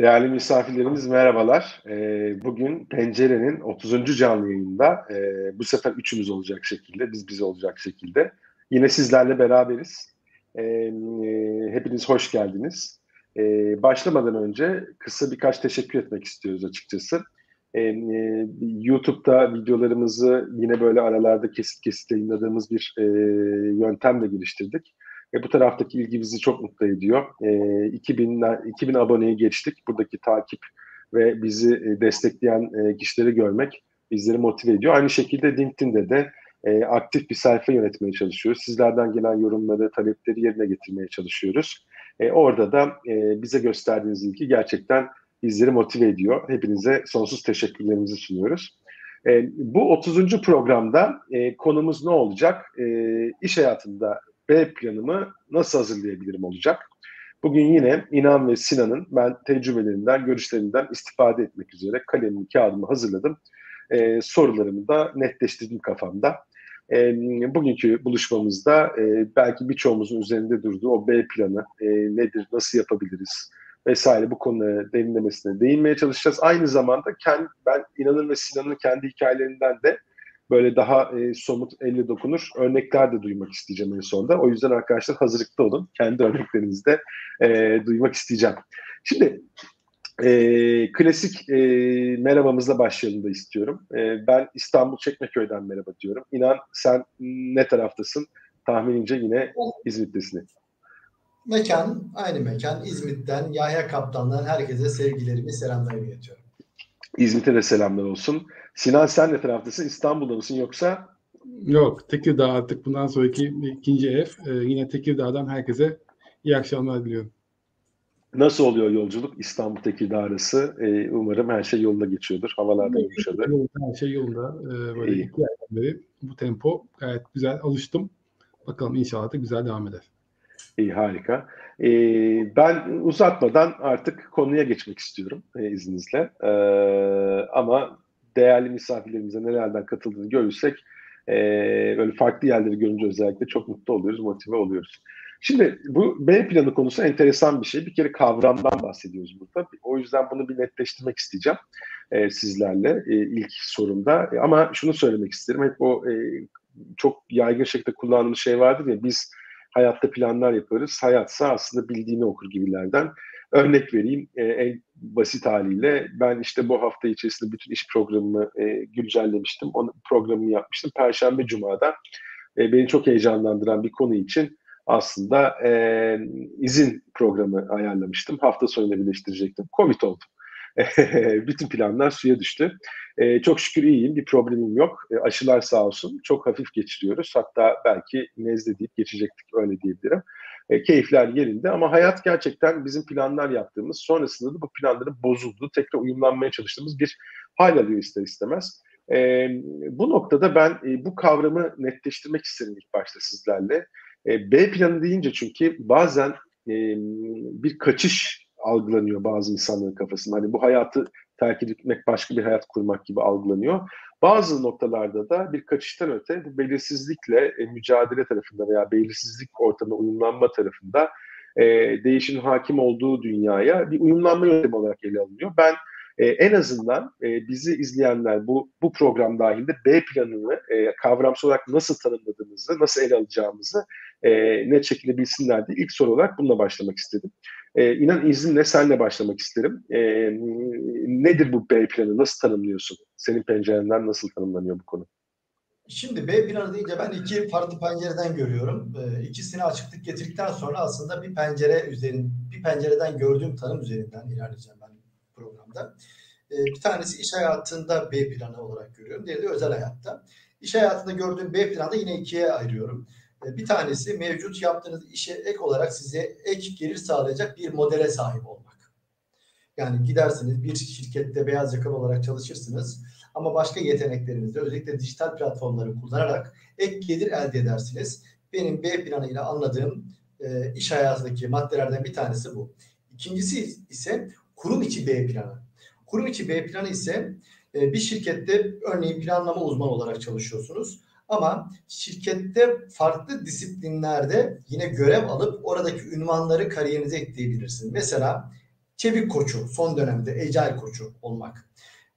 Değerli misafirlerimiz merhabalar. Ee, bugün Pencere'nin 30. canlı yayında e, bu sefer üçümüz olacak şekilde, biz biz olacak şekilde. Yine sizlerle beraberiz. Ee, hepiniz hoş geldiniz. Ee, başlamadan önce kısa birkaç teşekkür etmek istiyoruz açıkçası. Ee, e, YouTube'da videolarımızı yine böyle aralarda kesit kesit yayınladığımız bir e, yöntemle geliştirdik. E, bu taraftaki ilgi bizi çok mutlu ediyor. E, 2000, 2000 aboneyi geçtik. Buradaki takip ve bizi e, destekleyen e, kişileri görmek bizleri motive ediyor. Aynı şekilde LinkedIn'de de e, aktif bir sayfa yönetmeye çalışıyoruz. Sizlerden gelen yorumları, talepleri yerine getirmeye çalışıyoruz. E, orada da e, bize gösterdiğiniz ilgi gerçekten bizleri motive ediyor. Hepinize sonsuz teşekkürlerimizi sunuyoruz. E, bu 30. programda e, konumuz ne olacak? E, iş hayatında B planımı nasıl hazırlayabilirim olacak. Bugün yine İnan ve Sinan'ın ben tecrübelerinden, görüşlerinden istifade etmek üzere kalemimi, kağıdımı hazırladım. Ee, sorularımı da netleştirdim kafamda. Ee, bugünkü buluşmamızda e, belki birçoğumuzun üzerinde durduğu o B planı e, nedir, nasıl yapabiliriz vesaire bu konulara derinlemesine değinmeye çalışacağız. Aynı zamanda kendi, ben İnan'ın ve Sinan'ın kendi hikayelerinden de böyle daha e, somut elle dokunur örnekler de duymak isteyeceğim en sonunda. O yüzden arkadaşlar hazırlıklı olun. Kendi örneklerinizi de e, duymak isteyeceğim. Şimdi e, klasik e, merhabamızla başlayalım da istiyorum. E, ben İstanbul Çekmeköy'den merhaba diyorum. İnan sen ne taraftasın? Tahminimce yine İzmit'tesin. Mekan, aynı mekan. İzmit'ten, Yahya Kaptan'dan herkese sevgilerimi, selamlarımı iletiyorum. İzmit'e de selamlar olsun. Sinan sen ne taraftasın? İstanbul'da mısın yoksa? Yok Tekirdağ artık bundan sonraki ikinci ev. Ee, yine Tekirdağ'dan herkese iyi akşamlar diliyorum. Nasıl oluyor yolculuk İstanbul Tekirdağ arası? Ee, umarım her şey yolunda geçiyordur. Havalar da yumuşadı. Her şey yolunda. Ee, böyle iyi. iki aydan beri bu tempo gayet güzel alıştım. Bakalım inşallah da güzel devam eder. İyi harika. Ee, ben uzatmadan artık konuya geçmek istiyorum e, izninizle. Ee, ama değerli misafirlerimize nelerden katıldığını görürsek e, böyle farklı yerleri görünce özellikle çok mutlu oluyoruz, motive oluyoruz. Şimdi bu B planı konusu enteresan bir şey. Bir kere kavramdan bahsediyoruz burada. O yüzden bunu bir netleştirmek isteyeceğim e, sizlerle e, ilk sorumda. E, ama şunu söylemek isterim. Hep o e, çok yaygın şekilde kullandığımız şey vardır ya biz hayatta planlar yaparız. Hayatsa aslında bildiğini okur gibilerden. Örnek vereyim e, en basit haliyle ben işte bu hafta içerisinde bütün iş programımı e, güncellemiştim. Onu programımı yapmıştım. Perşembe Cuma'da e, beni çok heyecanlandıran bir konu için aslında e, izin programı ayarlamıştım. Hafta sonuyla birleştirecektim. Covid oldu. bütün planlar suya düştü. E, çok şükür iyiyim, bir problemim yok. E, aşılar sağ olsun, çok hafif geçiriyoruz. Hatta belki nezle deyip geçecektik öyle diyebilirim. E, keyifler yerinde ama hayat gerçekten bizim planlar yaptığımız, sonrasında da bu planların bozulduğu, tekrar uyumlanmaya çalıştığımız bir hal alıyor ister istemez. E, bu noktada ben e, bu kavramı netleştirmek isterim ilk başta sizlerle. E, B planı deyince çünkü bazen e, bir kaçış algılanıyor bazı insanların kafasında. Hani bu hayatı terk etmek başka bir hayat kurmak gibi algılanıyor. Bazı noktalarda da bir kaçıştan öte bu belirsizlikle e, mücadele tarafında veya belirsizlik ortamına uyumlanma tarafında e, değişimin hakim olduğu dünyaya bir uyumlanma yöntemi olarak ele alınıyor. Ben e, en azından e, bizi izleyenler bu bu program dahilinde B planını e, kavramsal olarak nasıl tanımladığımızı, nasıl ele alacağımızı e, net şekilde bilsinler diye ilk soru olarak bununla başlamak istedim. E, inan izninle senle başlamak isterim. E, nedir bu B planı? Nasıl tanımlıyorsun? Senin pencerenden nasıl tanımlanıyor bu konu? Şimdi B planı deyince ben iki farklı pencereden görüyorum. E, ikisini açıklık getirdikten sonra aslında bir pencere üzerin, bir pencereden gördüğüm tanım üzerinden ilerleyeceğim ben programda. E, bir tanesi iş hayatında B planı olarak görüyorum. Diğeri de özel hayatta. İş hayatında gördüğüm B planı yine ikiye ayırıyorum. E, bir tanesi mevcut yaptığınız işe ek olarak size ek gelir sağlayacak bir modele sahip olmak. Yani gidersiniz bir şirkette beyaz yakalı olarak çalışırsınız ama başka yeteneklerinizle özellikle dijital platformları kullanarak ek gelir elde edersiniz. Benim B planıyla anladığım e, iş hayatındaki maddelerden bir tanesi bu. İkincisi ise kurum içi B planı. Kurum içi B planı ise e, bir şirkette örneğin planlama uzmanı olarak çalışıyorsunuz ama şirkette farklı disiplinlerde yine görev alıp oradaki ünvanları kariyerinize ekleyebilirsin. Mesela çevik koçu son dönemde agile koçu olmak.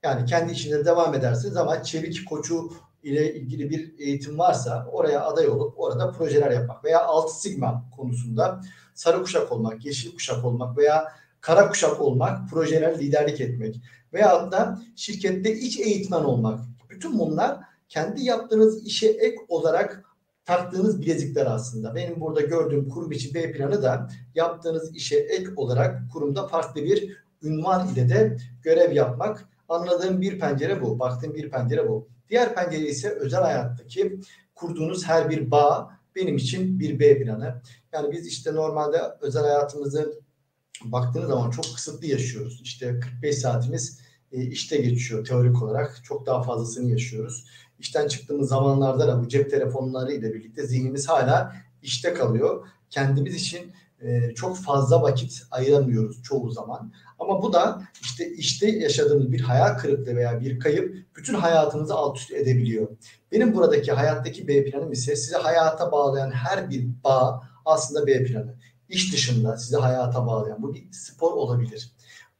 Yani kendi işinde devam edersiniz ama çevik koçu ile ilgili bir eğitim varsa oraya aday olup orada projeler yapmak veya alt sigma konusunda sarı kuşak olmak, yeşil kuşak olmak veya kara kuşak olmak, projeler liderlik etmek veya da şirkette iç eğitmen olmak. Bütün bunlar kendi yaptığınız işe ek olarak taktığınız bilezikler aslında. Benim burada gördüğüm kurum içi B planı da yaptığınız işe ek olarak kurumda farklı bir ünvan ile de görev yapmak. Anladığım bir pencere bu. Baktığım bir pencere bu. Diğer pencere ise özel hayattaki kurduğunuz her bir bağ benim için bir B planı. Yani biz işte normalde özel hayatımızı baktığınız zaman çok kısıtlı yaşıyoruz. İşte 45 saatimiz e, işte geçiyor teorik olarak. Çok daha fazlasını yaşıyoruz. İşten çıktığımız zamanlarda da bu cep telefonları ile birlikte zihnimiz hala işte kalıyor. Kendimiz için e, çok fazla vakit ayıramıyoruz çoğu zaman. Ama bu da işte işte yaşadığımız bir hayal kırıklığı veya bir kayıp bütün hayatınızı alt üst edebiliyor. Benim buradaki hayattaki B planım ise sizi hayata bağlayan her bir bağ aslında B planı. İş dışında sizi hayata bağlayan bu bir spor olabilir.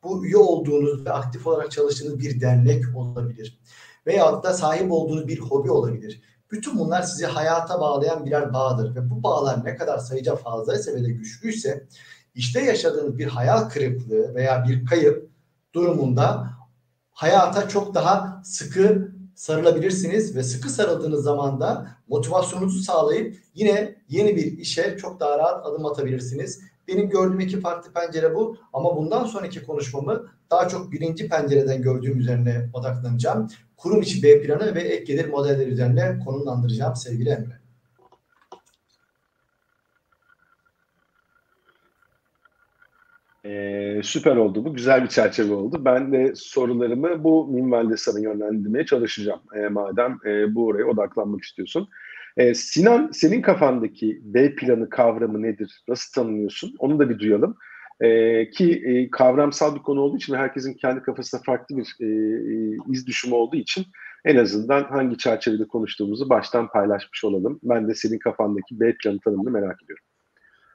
Bu üye olduğunuz ve aktif olarak çalıştığınız bir dernek olabilir. Veyahut da sahip olduğunuz bir hobi olabilir. Bütün bunlar sizi hayata bağlayan birer bağdır ve bu bağlar ne kadar sayıca fazlaysa ve de güçlüyse işte yaşadığınız bir hayal kırıklığı veya bir kayıp durumunda hayata çok daha sıkı sarılabilirsiniz ve sıkı sarıldığınız zaman da motivasyonunuzu sağlayıp yine yeni bir işe çok daha rahat adım atabilirsiniz. Benim gördüğüm iki farklı pencere bu ama bundan sonraki konuşmamı daha çok birinci pencereden gördüğüm üzerine odaklanacağım. Kurum içi B planı ve ek gelir modelleri üzerine konumlandıracağım sevgili Emre. Ee, süper oldu bu. Güzel bir çerçeve oldu. Ben de sorularımı bu minvalde sana yönlendirmeye çalışacağım. E, madem e, bu oraya odaklanmak istiyorsun. E, Sinan senin kafandaki B planı kavramı nedir? Nasıl tanımlıyorsun? Onu da bir duyalım. E, ki e, kavramsal bir konu olduğu için herkesin kendi kafasında farklı bir e, iz düşümü olduğu için en azından hangi çerçevede konuştuğumuzu baştan paylaşmış olalım. Ben de senin kafandaki B planı tanımını merak ediyorum.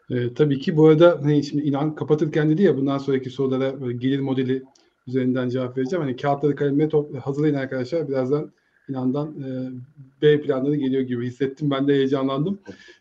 E, tabii ki bu arada hani şimdi inan kapatırken dedi ya bundan sonraki sorulara gelir modeli üzerinden cevap vereceğim. Hani kağıtları kalemleri hazırlayın arkadaşlar. Birazdan inandan e, B planları geliyor gibi hissettim. Ben de heyecanlandım.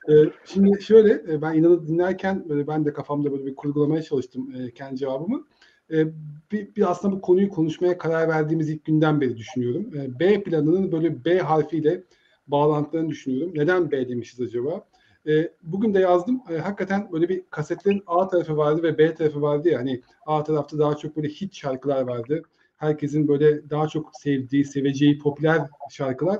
E, şimdi şöyle e, ben inanı dinlerken böyle ben de kafamda böyle bir kurgulamaya çalıştım e, kendi cevabımı. E, bir, bir aslında bu konuyu konuşmaya karar verdiğimiz ilk günden beri düşünüyorum. E, B planının böyle B harfiyle bağlantılarını düşünüyorum. Neden B demişiz acaba? E, bugün de yazdım. E, hakikaten böyle bir kasetlerin A tarafı vardı ve B tarafı vardı ya. Hani A tarafta daha çok böyle hit şarkılar vardı. Herkesin böyle daha çok sevdiği, seveceği popüler şarkılar.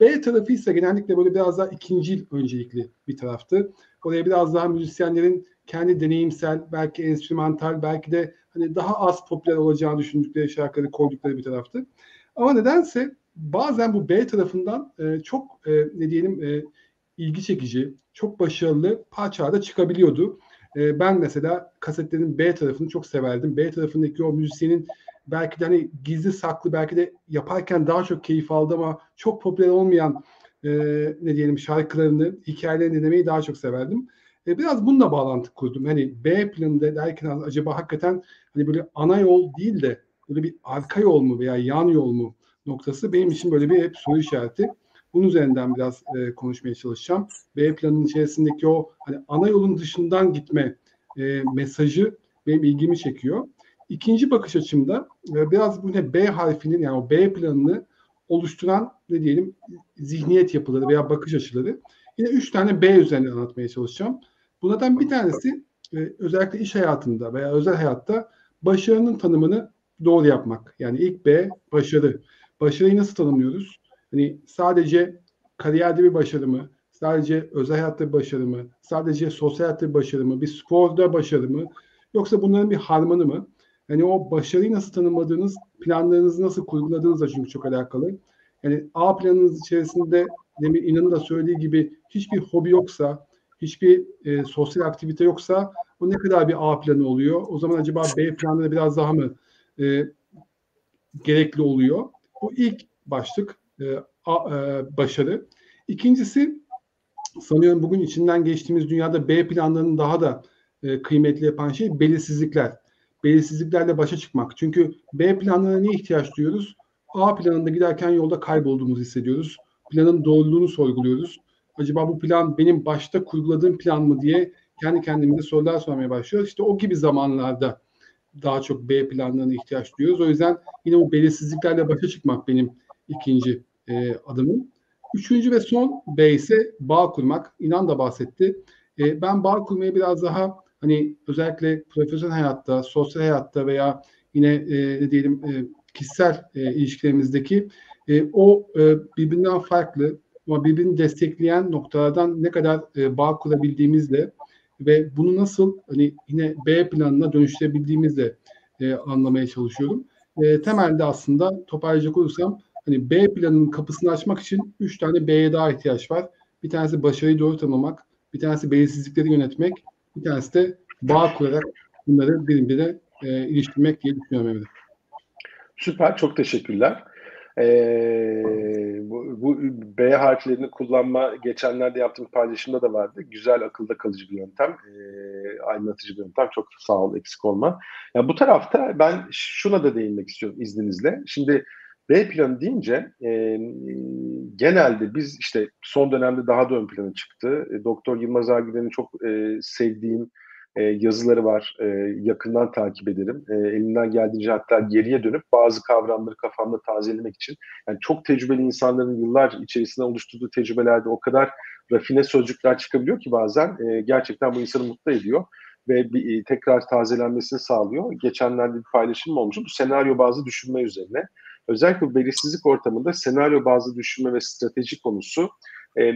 B tarafı ise genellikle böyle biraz daha ikinci öncelikli bir taraftı. Oraya biraz daha müzisyenlerin kendi deneyimsel, belki enstrümantal, belki de hani daha az popüler olacağını düşündükleri şarkıları koydukları bir taraftı. Ama nedense bazen bu B tarafından e, çok e, ne diyelim e, ilgi çekici, çok başarılı parçalar da çıkabiliyordu. E, ben mesela kasetlerin B tarafını çok severdim. B tarafındaki o müzisyenin belki de hani gizli saklı belki de yaparken daha çok keyif aldı ama çok popüler olmayan e, ne diyelim şarkılarını, hikayelerini dinlemeyi daha çok severdim. E, biraz bununla bağlantı kurdum. Hani B planında derken acaba hakikaten hani böyle ana yol değil de böyle bir arka yol mu veya yan yol mu noktası benim için böyle bir hep soru işareti. Bunun üzerinden biraz e, konuşmaya çalışacağım. B planının içerisindeki o hani ana yolun dışından gitme e, mesajı benim ilgimi çekiyor. İkinci bakış açımda e, biraz bu ne B harfinin yani o B planını oluşturan ne diyelim zihniyet yapıları veya bakış açıları. Yine üç tane B üzerinden anlatmaya çalışacağım. Bunlardan bir tanesi e, özellikle iş hayatında veya özel hayatta başarının tanımını doğru yapmak. Yani ilk B başarı. Başarıyı nasıl tanımlıyoruz? Hani sadece kariyerde bir başarı mı? Sadece özel hayatta bir başarı mı? Sadece sosyal hayatta bir başarı mı? Bir sporda başarı mı? Yoksa bunların bir harmanı mı? Yani o başarıyı nasıl tanımladığınız, planlarınızı nasıl kurguladığınızla çünkü çok alakalı. Yani A planınız içerisinde demin İnan'ın da söylediği gibi hiçbir hobi yoksa, hiçbir e, sosyal aktivite yoksa o ne kadar bir A planı oluyor? O zaman acaba B planları biraz daha mı e, gerekli oluyor? Bu ilk başlık e, a, e, başarı. İkincisi sanıyorum bugün içinden geçtiğimiz dünyada B planlarının daha da e, kıymetli yapan şey belirsizlikler belirsizliklerle başa çıkmak. Çünkü B planlarına ne ihtiyaç duyuyoruz? A planında giderken yolda kaybolduğumuzu hissediyoruz. Planın doğruluğunu sorguluyoruz. Acaba bu plan benim başta kurguladığım plan mı diye kendi kendimize sorular sormaya başlıyoruz. İşte o gibi zamanlarda daha çok B planlarına ihtiyaç duyuyoruz. O yüzden yine bu belirsizliklerle başa çıkmak benim ikinci e, adımım. Üçüncü ve son B ise bağ kurmak. İnan da bahsetti. E, ben bağ kurmayı biraz daha hani özellikle profesyonel hayatta, sosyal hayatta veya yine e, ne diyelim e, kişisel e, ilişkilerimizdeki e, o e, birbirinden farklı ama birbirini destekleyen noktalardan ne kadar e, bağ kurabildiğimizle ve bunu nasıl hani yine B planına dönüştürebildiğimizle e, anlamaya çalışıyorum. E, temelde aslında toparlayacak olursam hani B planının kapısını açmak için üç tane B'ye daha ihtiyaç var. Bir tanesi başarıyı doğru tanımlamak, bir tanesi belirsizlikleri yönetmek, bir tanesi de bağ kurarak bunları birbirine e, iliştirmek diye düşünüyorum Emre. Süper, çok teşekkürler. Ee, bu, bu B harflerini kullanma geçenlerde yaptığım paylaşımda da vardı. Güzel, akılda kalıcı bir yöntem. Ee, aydınlatıcı bir yöntem. Çok sağ ol, eksik olma. Ya bu tarafta ben şuna da değinmek istiyorum izninizle. Şimdi B planı deyince e, genelde biz işte son dönemde daha da ön plana çıktı. E, Doktor Yılmaz Ergülen'in çok e, sevdiğim e, yazıları var. E, yakından takip ederim. E, elimden geldiğince hatta geriye dönüp bazı kavramları kafamda tazelemek için. Yani çok tecrübeli insanların yıllar içerisinde oluşturduğu tecrübelerde o kadar rafine sözcükler çıkabiliyor ki bazen e, gerçekten bu insanı mutlu ediyor ve bir, e, tekrar tazelenmesini sağlıyor. Geçenlerde bir paylaşım olmuştu. Bu senaryo bazı düşünme üzerine. Özellikle belirsizlik ortamında senaryo bazı düşünme ve strateji konusu e, e,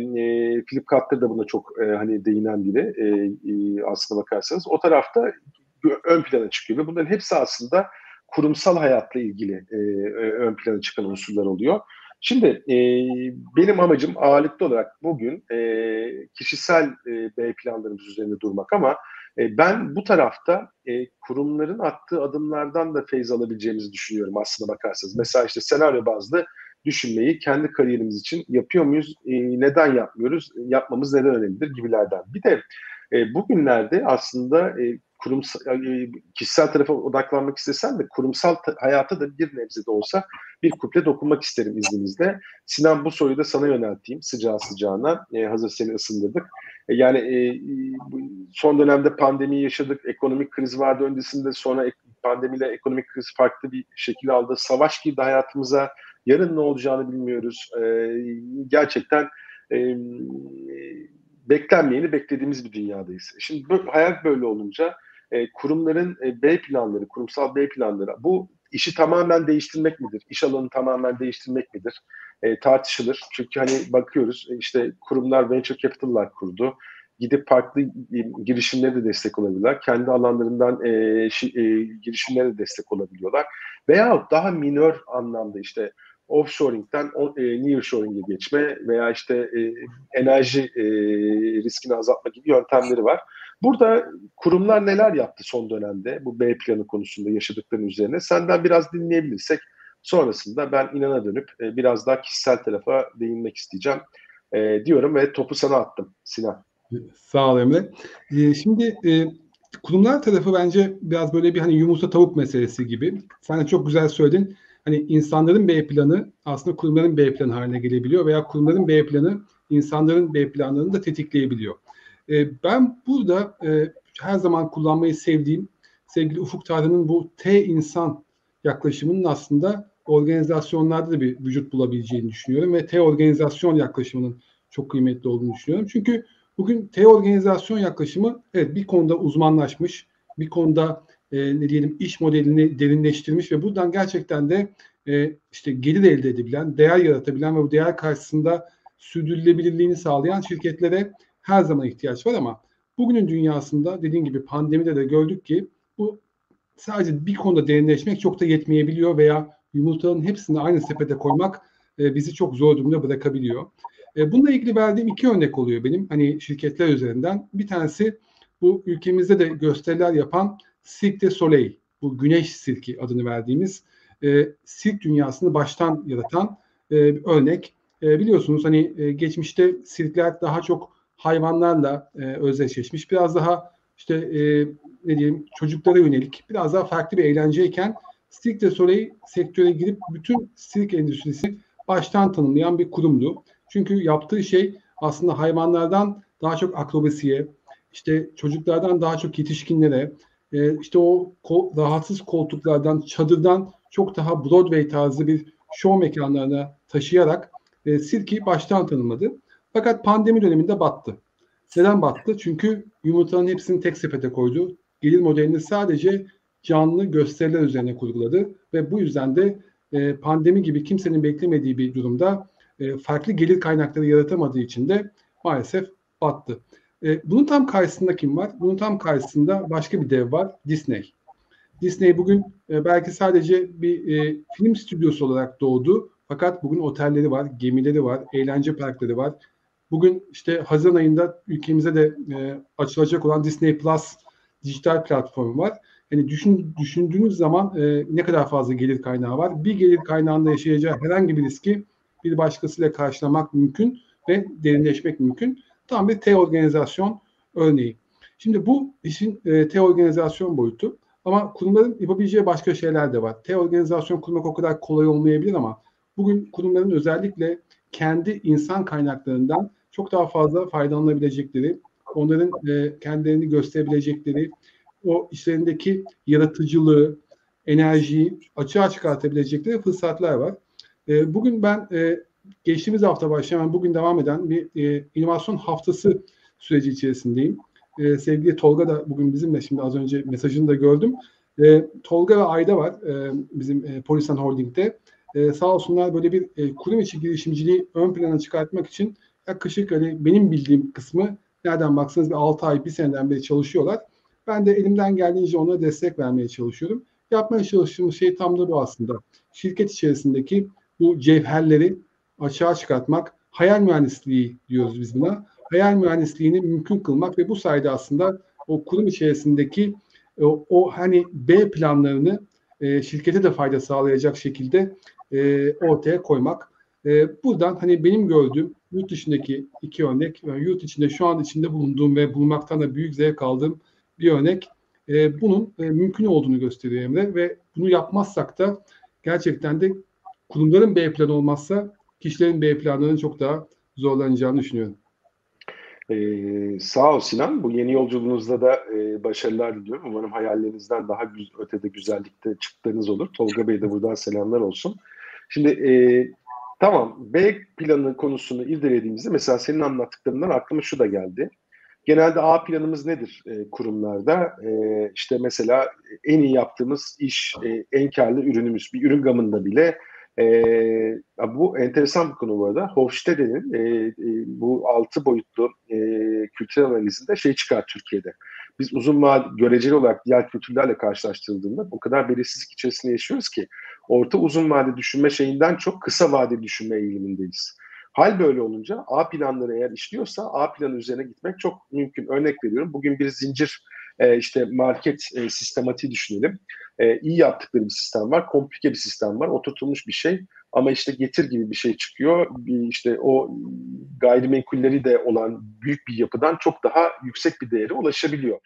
Philip Cutler da buna çok e, hani değinen biri e, e, aslına bakarsanız. O tarafta ön plana çıkıyor ve bunların hepsi aslında kurumsal hayatla ilgili e, ön plana çıkan unsurlar oluyor. Şimdi e, benim amacım ağırlıklı olarak bugün e, kişisel e, B planlarımız üzerinde durmak ama e, ben bu tarafta e, kurumların attığı adımlardan da feyz alabileceğimizi düşünüyorum aslında bakarsanız. Mesela işte senaryo bazlı düşünmeyi kendi kariyerimiz için yapıyor muyuz, e, neden yapmıyoruz, yapmamız neden önemlidir gibilerden. Bir de e, bugünlerde aslında kurumsal, e, kişisel tarafa odaklanmak istesem de kurumsal hayata da bir nebze de olsa bir kuple dokunmak isterim izninizle. Sinan bu soruyu da sana yönelteyim sıcağı sıcağına. E, hazır seni ısındırdık. E, yani e, son dönemde pandemi yaşadık, ekonomik kriz vardı öncesinde sonra pandemiyle ekonomik kriz farklı bir şekil aldı. Savaş girdi hayatımıza. Yarın ne olacağını bilmiyoruz. E, gerçekten e, beklenmeyeni beklediğimiz bir dünyadayız. Şimdi böyle, hayat böyle olunca e, kurumların e, B planları, kurumsal B planları bu işi tamamen değiştirmek midir? İş alanını tamamen değiştirmek midir? E, tartışılır. Çünkü hani bakıyoruz e, işte kurumlar venture capital'lar kurdu. Gidip farklı girişimlere de destek olabilirler. Kendi alanlarından e, şi, e, girişimlere de destek olabiliyorlar. Veya daha minör anlamda işte offshoring'den e, nearshoring'e geçme veya işte e, enerji e, riskini azaltma gibi yöntemleri var. Burada kurumlar neler yaptı son dönemde bu B planı konusunda yaşadıklarının üzerine senden biraz dinleyebilirsek sonrasında ben inana dönüp e, biraz daha kişisel tarafa değinmek isteyeceğim e, diyorum ve topu sana attım Sinan. Sağ ol Emre. E, şimdi e, kurumlar tarafı bence biraz böyle bir hani yumurta tavuk meselesi gibi. Sen de çok güzel söyledin. Hani insanların B planı aslında kurumların B planı haline gelebiliyor veya kurumların B planı insanların B planlarını da tetikleyebiliyor. E, ben burada e, her zaman kullanmayı sevdiğim sevgili Ufuk Tarhan'ın bu T insan yaklaşımının aslında organizasyonlarda da bir vücut bulabileceğini düşünüyorum ve T organizasyon yaklaşımının çok kıymetli olduğunu düşünüyorum. Çünkü bugün T organizasyon yaklaşımı evet bir konuda uzmanlaşmış, bir konuda e, ne diyelim iş modelini derinleştirmiş ve buradan gerçekten de e, işte gelir elde edebilen, değer yaratabilen ve bu değer karşısında sürdürülebilirliğini sağlayan şirketlere her zaman ihtiyaç var ama bugünün dünyasında dediğim gibi pandemide de gördük ki bu sadece bir konuda derinleşmek çok da yetmeyebiliyor veya yumurtaların hepsini aynı sepete koymak e, bizi çok zor durumda bırakabiliyor. E, bununla ilgili verdiğim iki örnek oluyor benim hani şirketler üzerinden. Bir tanesi bu ülkemizde de gösteriler yapan Cirque de Soleil, bu güneş sirki adını verdiğimiz e, sirk dünyasını baştan yaratan e, bir örnek. E, biliyorsunuz hani e, geçmişte sirkler daha çok hayvanlarla e, özdeşleşmiş. Biraz daha işte e, ne diyeyim çocuklara yönelik biraz daha farklı bir eğlenceyken Cirque du Soleil sektöre girip bütün sirk endüstrisi baştan tanımlayan bir kurumdu. Çünkü yaptığı şey aslında hayvanlardan daha çok akrobasiye, işte çocuklardan daha çok yetişkinlere, e, işte o kol, rahatsız koltuklardan, çadırdan çok daha Broadway tarzı bir show mekanlarına taşıyarak e, sirki baştan tanımladı. Fakat pandemi döneminde battı. Neden battı? Çünkü yumurtaların hepsini tek sepete koydu. Gelir modelini sadece canlı gösteriler üzerine kurguladı ve bu yüzden de e, pandemi gibi kimsenin beklemediği bir durumda e, farklı gelir kaynakları yaratamadığı için de maalesef battı. E, bunun tam karşısında kim var? Bunun tam karşısında başka bir dev var, Disney. Disney bugün e, belki sadece bir e, film stüdyosu olarak doğdu. Fakat bugün otelleri var, gemileri var, eğlence parkları var. Bugün işte Haziran ayında ülkemize de açılacak olan Disney Plus dijital platformu var. Yani düşün, düşündüğünüz zaman ne kadar fazla gelir kaynağı var. Bir gelir kaynağında yaşayacağı herhangi bir riski bir başkasıyla karşılamak mümkün ve derinleşmek mümkün. Tam bir T-organizasyon örneği. Şimdi bu işin e, T-organizasyon boyutu ama kurumların yapabileceği başka şeyler de var. T-organizasyon kurmak o kadar kolay olmayabilir ama bugün kurumların özellikle kendi insan kaynaklarından çok daha fazla faydalanabilecekleri, onların e, kendilerini gösterebilecekleri, o işlerindeki yaratıcılığı, enerjiyi açığa çıkartabilecekleri fırsatlar var. E, bugün ben e, geçtiğimiz hafta başlayan, bugün devam eden bir e, inovasyon haftası süreci içerisindeyim. E, sevgili Tolga da bugün bizimle şimdi az önce mesajını da gördüm. E, Tolga ve Ayda var e, bizim e, Polisan Holding'de. E, sağ olsunlar böyle bir e, kurum içi girişimciliği ön plana çıkartmak için yaklaşık hani benim bildiğim kısmı nereden baksanız bir 6 ay, bir seneden beri çalışıyorlar. Ben de elimden geldiğince onlara destek vermeye çalışıyorum. Yapmaya çalıştığımız şey tam da bu aslında. Şirket içerisindeki bu cevherleri açığa çıkartmak, hayal mühendisliği diyoruz biz buna. Hayal mühendisliğini mümkün kılmak ve bu sayede aslında o kurum içerisindeki o, o hani B planlarını e, şirkete de fayda sağlayacak şekilde e, ortaya koymak. E, buradan hani benim gördüğüm yurt dışındaki iki örnek, yani yurt içinde şu an içinde bulunduğum ve bulmaktan da büyük zevk aldığım bir örnek. E, bunun e, mümkün olduğunu gösteriyor Emre ve bunu yapmazsak da gerçekten de kurumların B planı olmazsa kişilerin B planlarının çok daha zorlanacağını düşünüyorum. Ee, sağ ol Sinan. Bu yeni yolculuğunuzda da e, başarılar diliyorum. Umarım hayallerinizden daha güz ötede güzellikte çıktığınız olur. Tolga Bey de buradan selamlar olsun. Şimdi e, tamam B planı konusunu irdelediğimizde mesela senin anlattıklarından aklıma şu da geldi. Genelde A planımız nedir e, kurumlarda? E, işte mesela en iyi yaptığımız iş, e, en karlı ürünümüz. Bir ürün gamında bile e, bu enteresan bir konu bu arada. Hofstede'nin e, e, bu altı boyutlu e, kültür analizinde şey çıkar Türkiye'de. Biz uzun vadeli göreceli olarak diğer kültürlerle karşılaştırıldığında o kadar belirsizlik içerisinde yaşıyoruz ki orta uzun vade düşünme şeyinden çok kısa vadeli düşünme eğilimindeyiz. Hal böyle olunca A planları eğer işliyorsa A planı üzerine gitmek çok mümkün. Örnek veriyorum. Bugün bir zincir e, işte market e, sistematiği düşünelim. E, iyi yaptıkları bir sistem var, komplike bir sistem var, oturtulmuş bir şey ama işte getir gibi bir şey çıkıyor. Bir işte o gayrimenkulleri de olan büyük bir yapıdan çok daha yüksek bir değere ulaşabiliyor.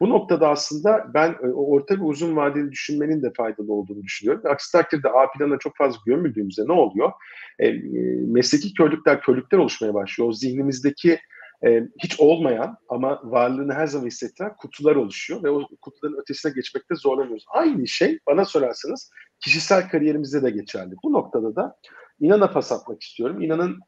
Bu noktada aslında ben e, orta ve uzun vadeli düşünmenin de faydalı olduğunu düşünüyorum. Aksi takdirde A planına çok fazla gömüldüğümüzde ne oluyor? E, e, mesleki körlükler, körlükler oluşmaya başlıyor. O zihnimizdeki e, hiç olmayan ama varlığını her zaman hissettiren kutular oluşuyor ve o kutuların ötesine geçmekte zorlanıyoruz. Aynı şey bana sorarsanız kişisel kariyerimizde de geçerli. Bu noktada da İnan'a pas atmak istiyorum. İnan'ın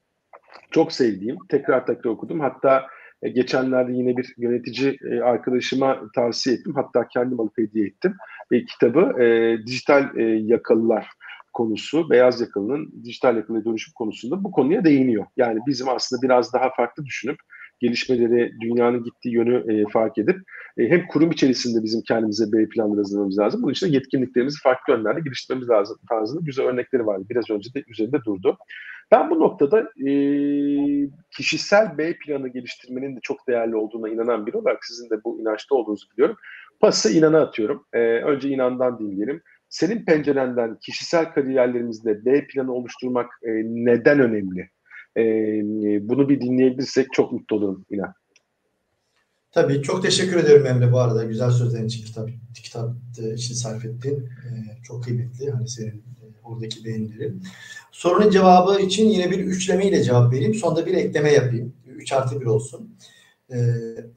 çok sevdiğim, tekrar tekrar okudum. Hatta e, geçenlerde yine bir yönetici e, arkadaşıma tavsiye ettim. Hatta kendim alıp hediye ettim. E, kitabı dijital e, yakalılar konusu, beyaz yakalının dijital yakalıya dönüşüm konusunda bu konuya değiniyor. Yani bizim aslında biraz daha farklı düşünüp gelişmeleri, dünyanın gittiği yönü e, fark edip e, hem kurum içerisinde bizim kendimize B planları hazırlamamız lazım. Bunun için de yetkinliklerimizi farklı yönlerde geliştirmemiz lazım tarzında güzel örnekleri vardı. Biraz önce de üzerinde durdu. Ben bu noktada e, kişisel B planı geliştirmenin de çok değerli olduğuna inanan biri olarak sizin de bu inançta olduğunuzu biliyorum. Pası inana atıyorum. E, önce inandan dinleyelim. Senin pencerenden kişisel kariyerlerimizde B planı oluşturmak e, neden önemli? E, bunu bir dinleyebilirsek çok mutlu olurum inan. Tabii çok teşekkür ederim Emre bu arada güzel sözlerin için kitap kitap için sarf ettin. Ee, çok kıymetli hani senin e, oradaki beğenilerin. Sorunun cevabı için yine bir üçleme ile cevap vereyim. Sonda bir ekleme yapayım. 3 artı 1 olsun. Ee,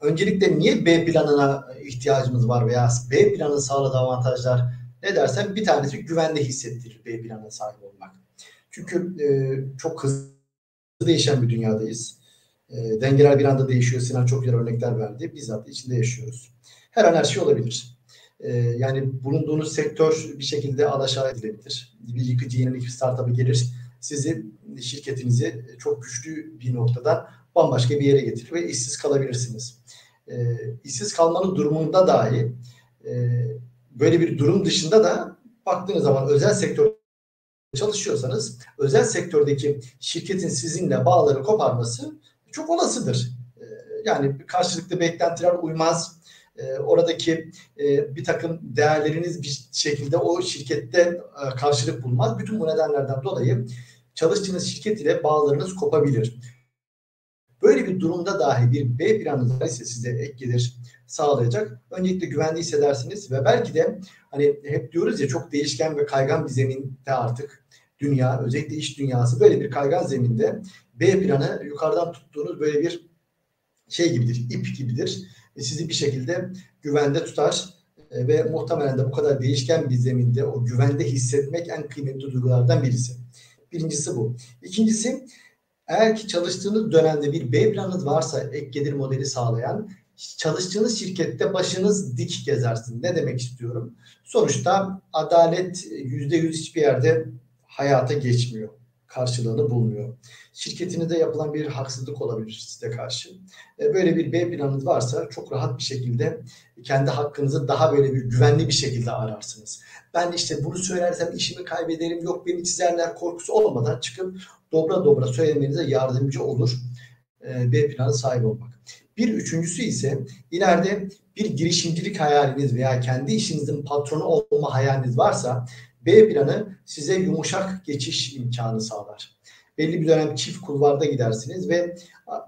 öncelikle niye B planına ihtiyacımız var veya B planın sağladığı avantajlar ne dersen bir tanesi güvende hissettirir B planına sahip olmak. Çünkü e, çok hızlı değişen bir dünyadayız. E, dengeler bir anda değişiyor. Sinan çok güzel örnekler verdi. Bizzat içinde yaşıyoruz. Her an her şey olabilir. E, yani bulunduğunuz sektör bir şekilde alaşağı edilebilir. Bir yıkıcı yenilik bir startup'ı gelir. Sizi, şirketinizi çok güçlü bir noktadan bambaşka bir yere getirir ve işsiz kalabilirsiniz. E, işsiz kalmanın durumunda dahi e, böyle bir durum dışında da baktığınız zaman özel sektör çalışıyorsanız özel sektördeki şirketin sizinle bağları koparması çok olasıdır. Ee, yani karşılıklı beklentiler uymaz. Ee, oradaki e, bir takım değerleriniz bir şekilde o şirkette e, karşılık bulmaz. Bütün bu nedenlerden dolayı çalıştığınız şirket ile bağlarınız kopabilir. Böyle bir durumda dahi bir B planınız ise size ek gelir sağlayacak. Öncelikle güvenli hissedersiniz ve belki de hani hep diyoruz ya çok değişken ve kaygan bir zeminde artık dünya, özellikle iş dünyası böyle bir kaygan zeminde B planı yukarıdan tuttuğunuz böyle bir şey gibidir, ip gibidir. ve sizi bir şekilde güvende tutar e, ve muhtemelen de bu kadar değişken bir zeminde o güvende hissetmek en kıymetli duygulardan birisi. Birincisi bu. İkincisi eğer ki çalıştığınız dönemde bir B planınız varsa ek gelir modeli sağlayan çalıştığınız şirkette başınız dik gezersin. Ne demek istiyorum? Sonuçta adalet yüzde yüz hiçbir yerde hayata geçmiyor. Karşılığını bulmuyor. Şirketinizde yapılan bir haksızlık olabilir size karşı. E, böyle bir B planınız varsa çok rahat bir şekilde kendi hakkınızı daha böyle bir güvenli bir şekilde ararsınız. Ben işte bunu söylersem işimi kaybederim, yok beni çizerler korkusu olmadan çıkıp dobra dobra söylemenize yardımcı olur e, B planı sahibi olmak. Bir üçüncüsü ise ileride bir girişimcilik hayaliniz veya kendi işinizin patronu olma hayaliniz varsa B planı size yumuşak geçiş imkanı sağlar. Belli bir dönem çift kulvarda gidersiniz ve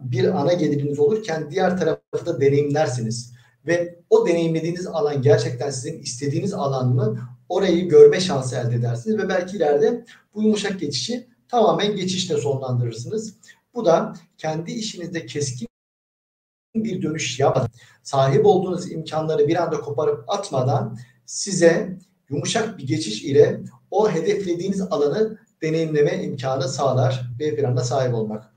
bir ana geliriniz olurken diğer tarafı da deneyimlersiniz. Ve o deneyimlediğiniz alan gerçekten sizin istediğiniz alan mı? Orayı görme şansı elde edersiniz ve belki ileride bu yumuşak geçişi tamamen geçişle sonlandırırsınız. Bu da kendi işinizde keskin bir dönüş yapmadan, sahip olduğunuz imkanları bir anda koparıp atmadan size yumuşak bir geçiş ile o hedeflediğiniz alanı deneyimleme imkanı sağlar B planına sahip olmak.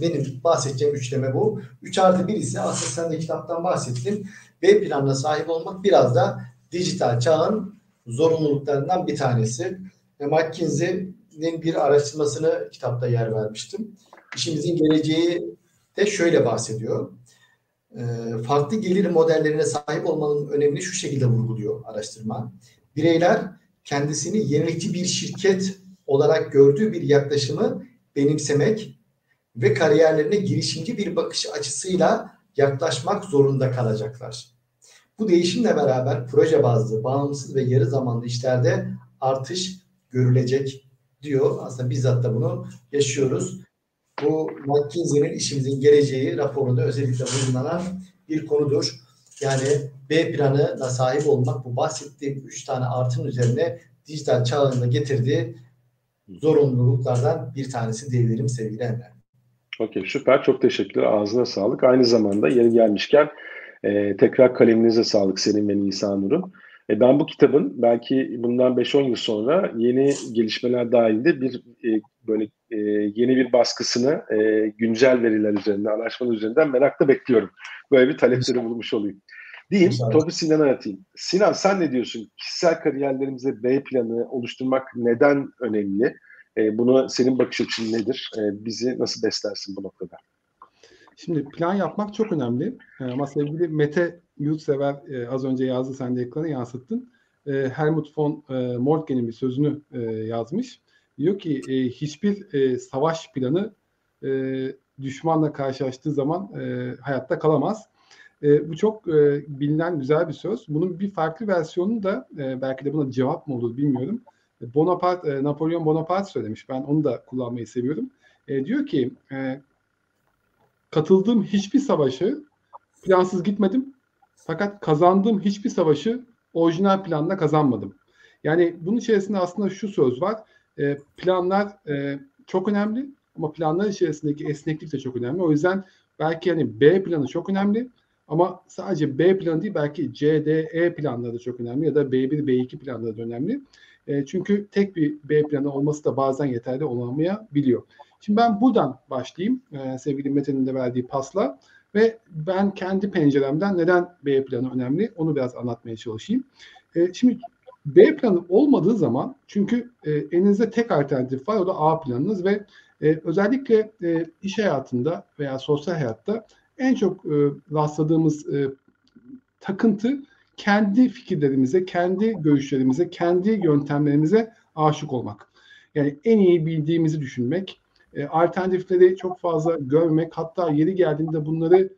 Benim bahsedeceğim üçleme bu. 3 artı 1 ise aslında sen de kitaptan bahsettin. B planına sahip olmak biraz da dijital çağın zorunluluklarından bir tanesi. Ve McKinsey'nin bir araştırmasını kitapta yer vermiştim. İşimizin geleceği de şöyle bahsediyor. Ee, farklı gelir modellerine sahip olmanın önemini şu şekilde vurguluyor araştırma. Bireyler kendisini yenilikçi bir şirket olarak gördüğü bir yaklaşımı benimsemek ve kariyerlerine girişimci bir bakış açısıyla yaklaşmak zorunda kalacaklar. Bu değişimle beraber proje bazlı, bağımsız ve yarı zamanlı işlerde artış görülecek diyor. Aslında bizzat da bunu yaşıyoruz. Bu McKinsey'nin işimizin geleceği raporunda özellikle bulunan bir konudur. Yani B planına sahip olmak bu bahsettiğim üç tane artın üzerine dijital çağında getirdiği zorunluluklardan bir tanesi diyebilirim sevgili Emre. Okey süper çok teşekkürler ağzına sağlık. Aynı zamanda yeri gelmişken e, tekrar kaleminize sağlık senin ve Nisa Nur'un. E, ben bu kitabın belki bundan 5-10 yıl sonra yeni gelişmeler dahilinde bir e, böyle e, yeni bir baskısını e, güncel veriler üzerinde, araştırmalar üzerinden merakla bekliyorum. Böyle bir talepleri bulmuş olayım. Diyeyim, topu Sinan'a atayım. Sinan sen ne diyorsun? Kişisel kariyerlerimize B planı oluşturmak neden önemli? E, bunu senin bakış açın nedir? E, bizi nasıl beslersin bu noktada? Şimdi plan yapmak çok önemli. E, ama sevgili Mete Yurtsever e, az önce yazdı, sen de ekrana yansıttın. E, Helmut von e, Moltke'nin bir sözünü e, yazmış. Diyor ki e, hiçbir e, savaş planı e, düşmanla karşılaştığı zaman e, hayatta kalamaz. E, bu çok e, bilinen güzel bir söz. Bunun bir farklı versiyonu da e, belki de buna cevap mı olur bilmiyorum. Bonaparte, e, Napolyon Bonaparte söylemiş. Ben onu da kullanmayı seviyorum. E, diyor ki e, katıldığım hiçbir savaşı plansız gitmedim. Fakat kazandığım hiçbir savaşı orijinal planla kazanmadım. Yani bunun içerisinde aslında şu söz var. E, planlar e, çok önemli ama planlar içerisindeki esneklik de çok önemli. O yüzden belki hani B planı çok önemli ama sadece B planı değil belki C, D, E planları da çok önemli ya da B1, B2 planları da önemli. E, çünkü tek bir B planı olması da bazen yeterli olamayabiliyor. Şimdi ben buradan başlayayım e, sevgili Mete'nin de verdiği pasla ve ben kendi penceremden neden B planı önemli onu biraz anlatmaya çalışayım. E, şimdi B planı olmadığı zaman çünkü e, elinizde tek alternatif var o da A planınız ve e, özellikle e, iş hayatında veya sosyal hayatta en çok e, rastladığımız e, takıntı kendi fikirlerimize, kendi görüşlerimize, kendi yöntemlerimize aşık olmak. Yani en iyi bildiğimizi düşünmek, e, alternatifleri çok fazla görmek, hatta yeri geldiğinde bunları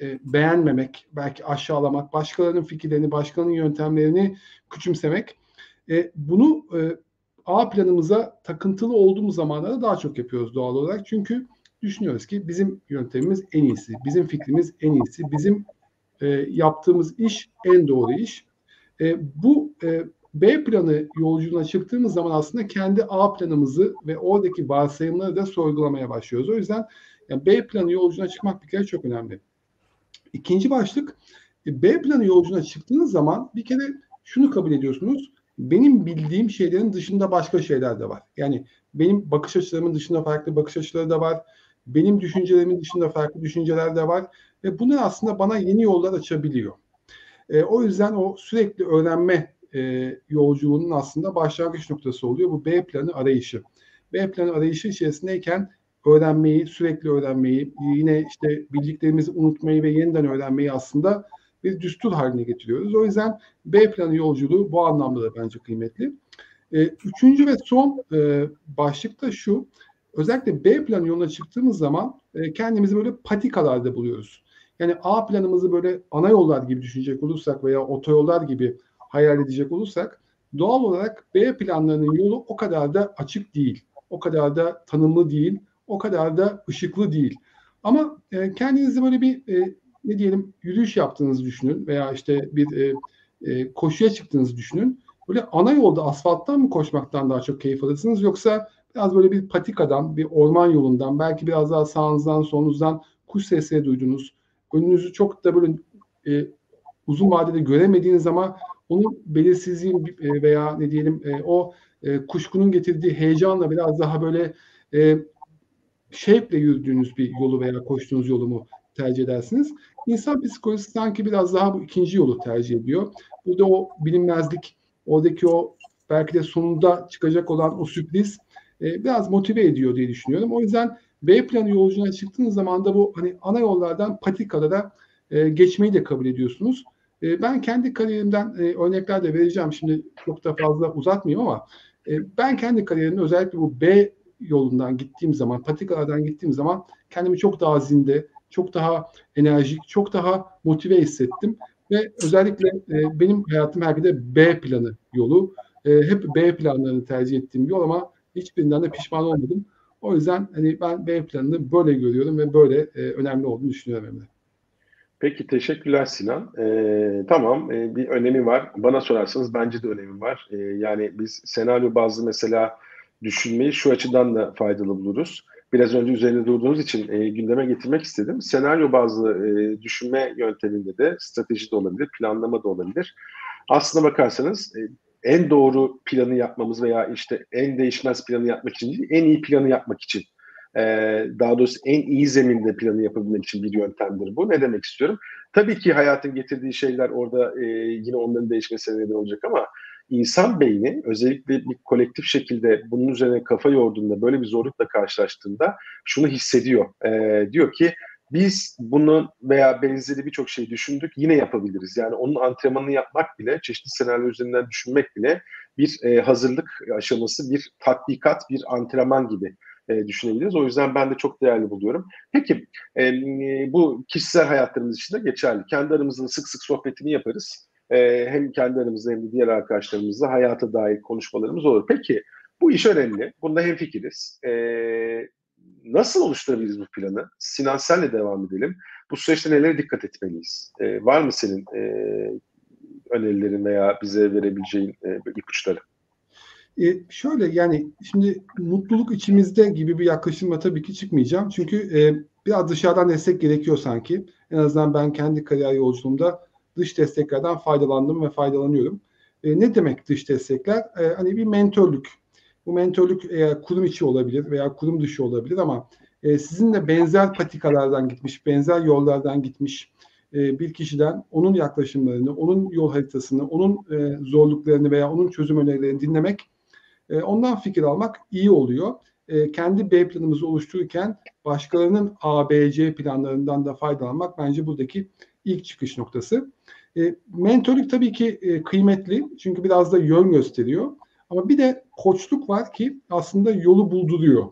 e, beğenmemek, belki aşağılamak, başkalarının fikirlerini, başkalarının yöntemlerini küçümsemek. E, bunu e, A planımıza takıntılı olduğumuz zamanlarda daha çok yapıyoruz doğal olarak. Çünkü düşünüyoruz ki bizim yöntemimiz en iyisi, bizim fikrimiz en iyisi, bizim e, yaptığımız iş en doğru iş. E, bu e, B planı yolculuğuna çıktığımız zaman aslında kendi A planımızı ve oradaki varsayımları da sorgulamaya başlıyoruz. O yüzden yani B planı yolculuğuna çıkmak bir kere çok önemli. İkinci başlık e, B planı yolculuğuna çıktığınız zaman bir kere şunu kabul ediyorsunuz. Benim bildiğim şeylerin dışında başka şeyler de var. Yani benim bakış açılarımın dışında farklı bakış açıları da var. Benim düşüncelerimin dışında farklı düşünceler de var. Ve bunlar aslında bana yeni yollar açabiliyor. E, o yüzden o sürekli öğrenme e, yolculuğunun aslında başlangıç noktası oluyor. Bu B planı arayışı. B planı arayışı içerisindeyken öğrenmeyi, sürekli öğrenmeyi, yine işte bildiklerimizi unutmayı ve yeniden öğrenmeyi aslında bir düstur haline getiriyoruz. O yüzden B planı yolculuğu bu anlamda da bence kıymetli. E, üçüncü ve son e, başlık da şu. Özellikle B planı yoluna çıktığımız zaman e, kendimizi böyle patikalarda buluyoruz. Yani A planımızı böyle ana yollar gibi düşünecek olursak veya otoyollar gibi hayal edecek olursak doğal olarak B planlarının yolu o kadar da açık değil. O kadar da tanımlı değil. O kadar da ışıklı değil. Ama e, kendinizi böyle bir e, ne diyelim yürüyüş yaptığınızı düşünün veya işte bir e, e, koşuya çıktığınızı düşünün. Böyle ana yolda asfalttan mı koşmaktan daha çok keyif alırsınız yoksa biraz böyle bir patikadan, bir orman yolundan, belki biraz daha sağınızdan, solunuzdan kuş sesleri duydunuz. Önünüzü çok da böyle e, uzun vadede göremediğiniz ama onun belirsizliğin e, veya ne diyelim e, o e, kuşkunun getirdiği heyecanla biraz daha böyle şevkle yürüdüğünüz bir yolu veya koştuğunuz yolu mu tercih edersiniz? İnsan psikolojisi sanki biraz daha bu ikinci yolu tercih ediyor. Burada o bilinmezlik, oradaki o belki de sonunda çıkacak olan o sürpriz biraz motive ediyor diye düşünüyorum. O yüzden B planı yolculuğuna çıktığınız zaman da bu hani ana yollardan patikalara e, geçmeyi de kabul ediyorsunuz. E, ben kendi kariyerimden e, örnekler de vereceğim. Şimdi çok da fazla uzatmayayım ama e, ben kendi kariyerimde özellikle bu B yolundan gittiğim zaman, patikalardan gittiğim zaman kendimi çok daha zinde, çok daha enerjik, çok daha motive hissettim. Ve özellikle e, benim hayatım her birde B planı yolu. E, hep B planlarını tercih ettiğim yol ama hiçbirinden de pişman olmadım. O yüzden hani ben B planını böyle görüyorum ve böyle e, önemli olduğunu düşünüyorum Emre. Peki teşekkürler Sinan. Ee, tamam e, bir önemi var. Bana sorarsanız bence de önemi var. Ee, yani biz senaryo bazlı mesela düşünmeyi şu açıdan da faydalı buluruz. Biraz önce üzerinde durduğunuz için e, gündeme getirmek istedim. Senaryo bazlı e, düşünme yönteminde de strateji de olabilir, planlama da olabilir. Aslına bakarsanız e, en doğru planı yapmamız veya işte en değişmez planı yapmak için değil, en iyi planı yapmak için e, daha doğrusu en iyi zeminde planı yapabilmek için bir yöntemdir bu. Ne demek istiyorum? Tabii ki hayatın getirdiği şeyler orada e, yine onların değişmesine neden olacak ama insan beyni özellikle bir kolektif şekilde bunun üzerine kafa yorduğunda böyle bir zorlukla karşılaştığında şunu hissediyor. E, diyor ki biz bunu veya benzeri birçok şey düşündük yine yapabiliriz. Yani onun antrenmanını yapmak bile, çeşitli senaryo üzerinden düşünmek bile bir e, hazırlık aşaması, bir tatbikat, bir antrenman gibi e, düşünebiliriz. O yüzden ben de çok değerli buluyorum. Peki e, bu kişisel hayatlarımız için de geçerli. Kendi aramızda sık sık sohbetini yaparız. E, hem kendi aramızda hem de diğer arkadaşlarımızla hayata dair konuşmalarımız olur. Peki bu iş önemli. Bunda hem fikiriz. E, nasıl oluşturabiliriz bu planı? Sinan senle devam edelim. Bu süreçte nelere dikkat etmeliyiz? E, var mı senin e, önerilerin veya bize verebileceğin e, ipuçları? E, şöyle yani şimdi mutluluk içimizde gibi bir yaklaşımla tabii ki çıkmayacağım. Çünkü e, biraz dışarıdan destek gerekiyor sanki. En azından ben kendi kariyer yolculuğumda dış desteklerden faydalandım ve faydalanıyorum. E, ne demek dış destekler? E, hani bir mentörlük. Bu mentörlük eğer kurum içi olabilir veya kurum dışı olabilir ama e, sizinle benzer patikalardan gitmiş, benzer yollardan gitmiş e, bir kişiden onun yaklaşımlarını, onun yol haritasını, onun e, zorluklarını veya onun çözüm önerilerini dinlemek, e, ondan fikir almak iyi oluyor. E, kendi B planımızı oluştururken başkalarının A, B, C planlarından da faydalanmak bence buradaki ilk çıkış noktası. E, mentörlük tabii ki e, kıymetli çünkü biraz da yön gösteriyor. Ama bir de koçluk var ki aslında yolu bulduruyor.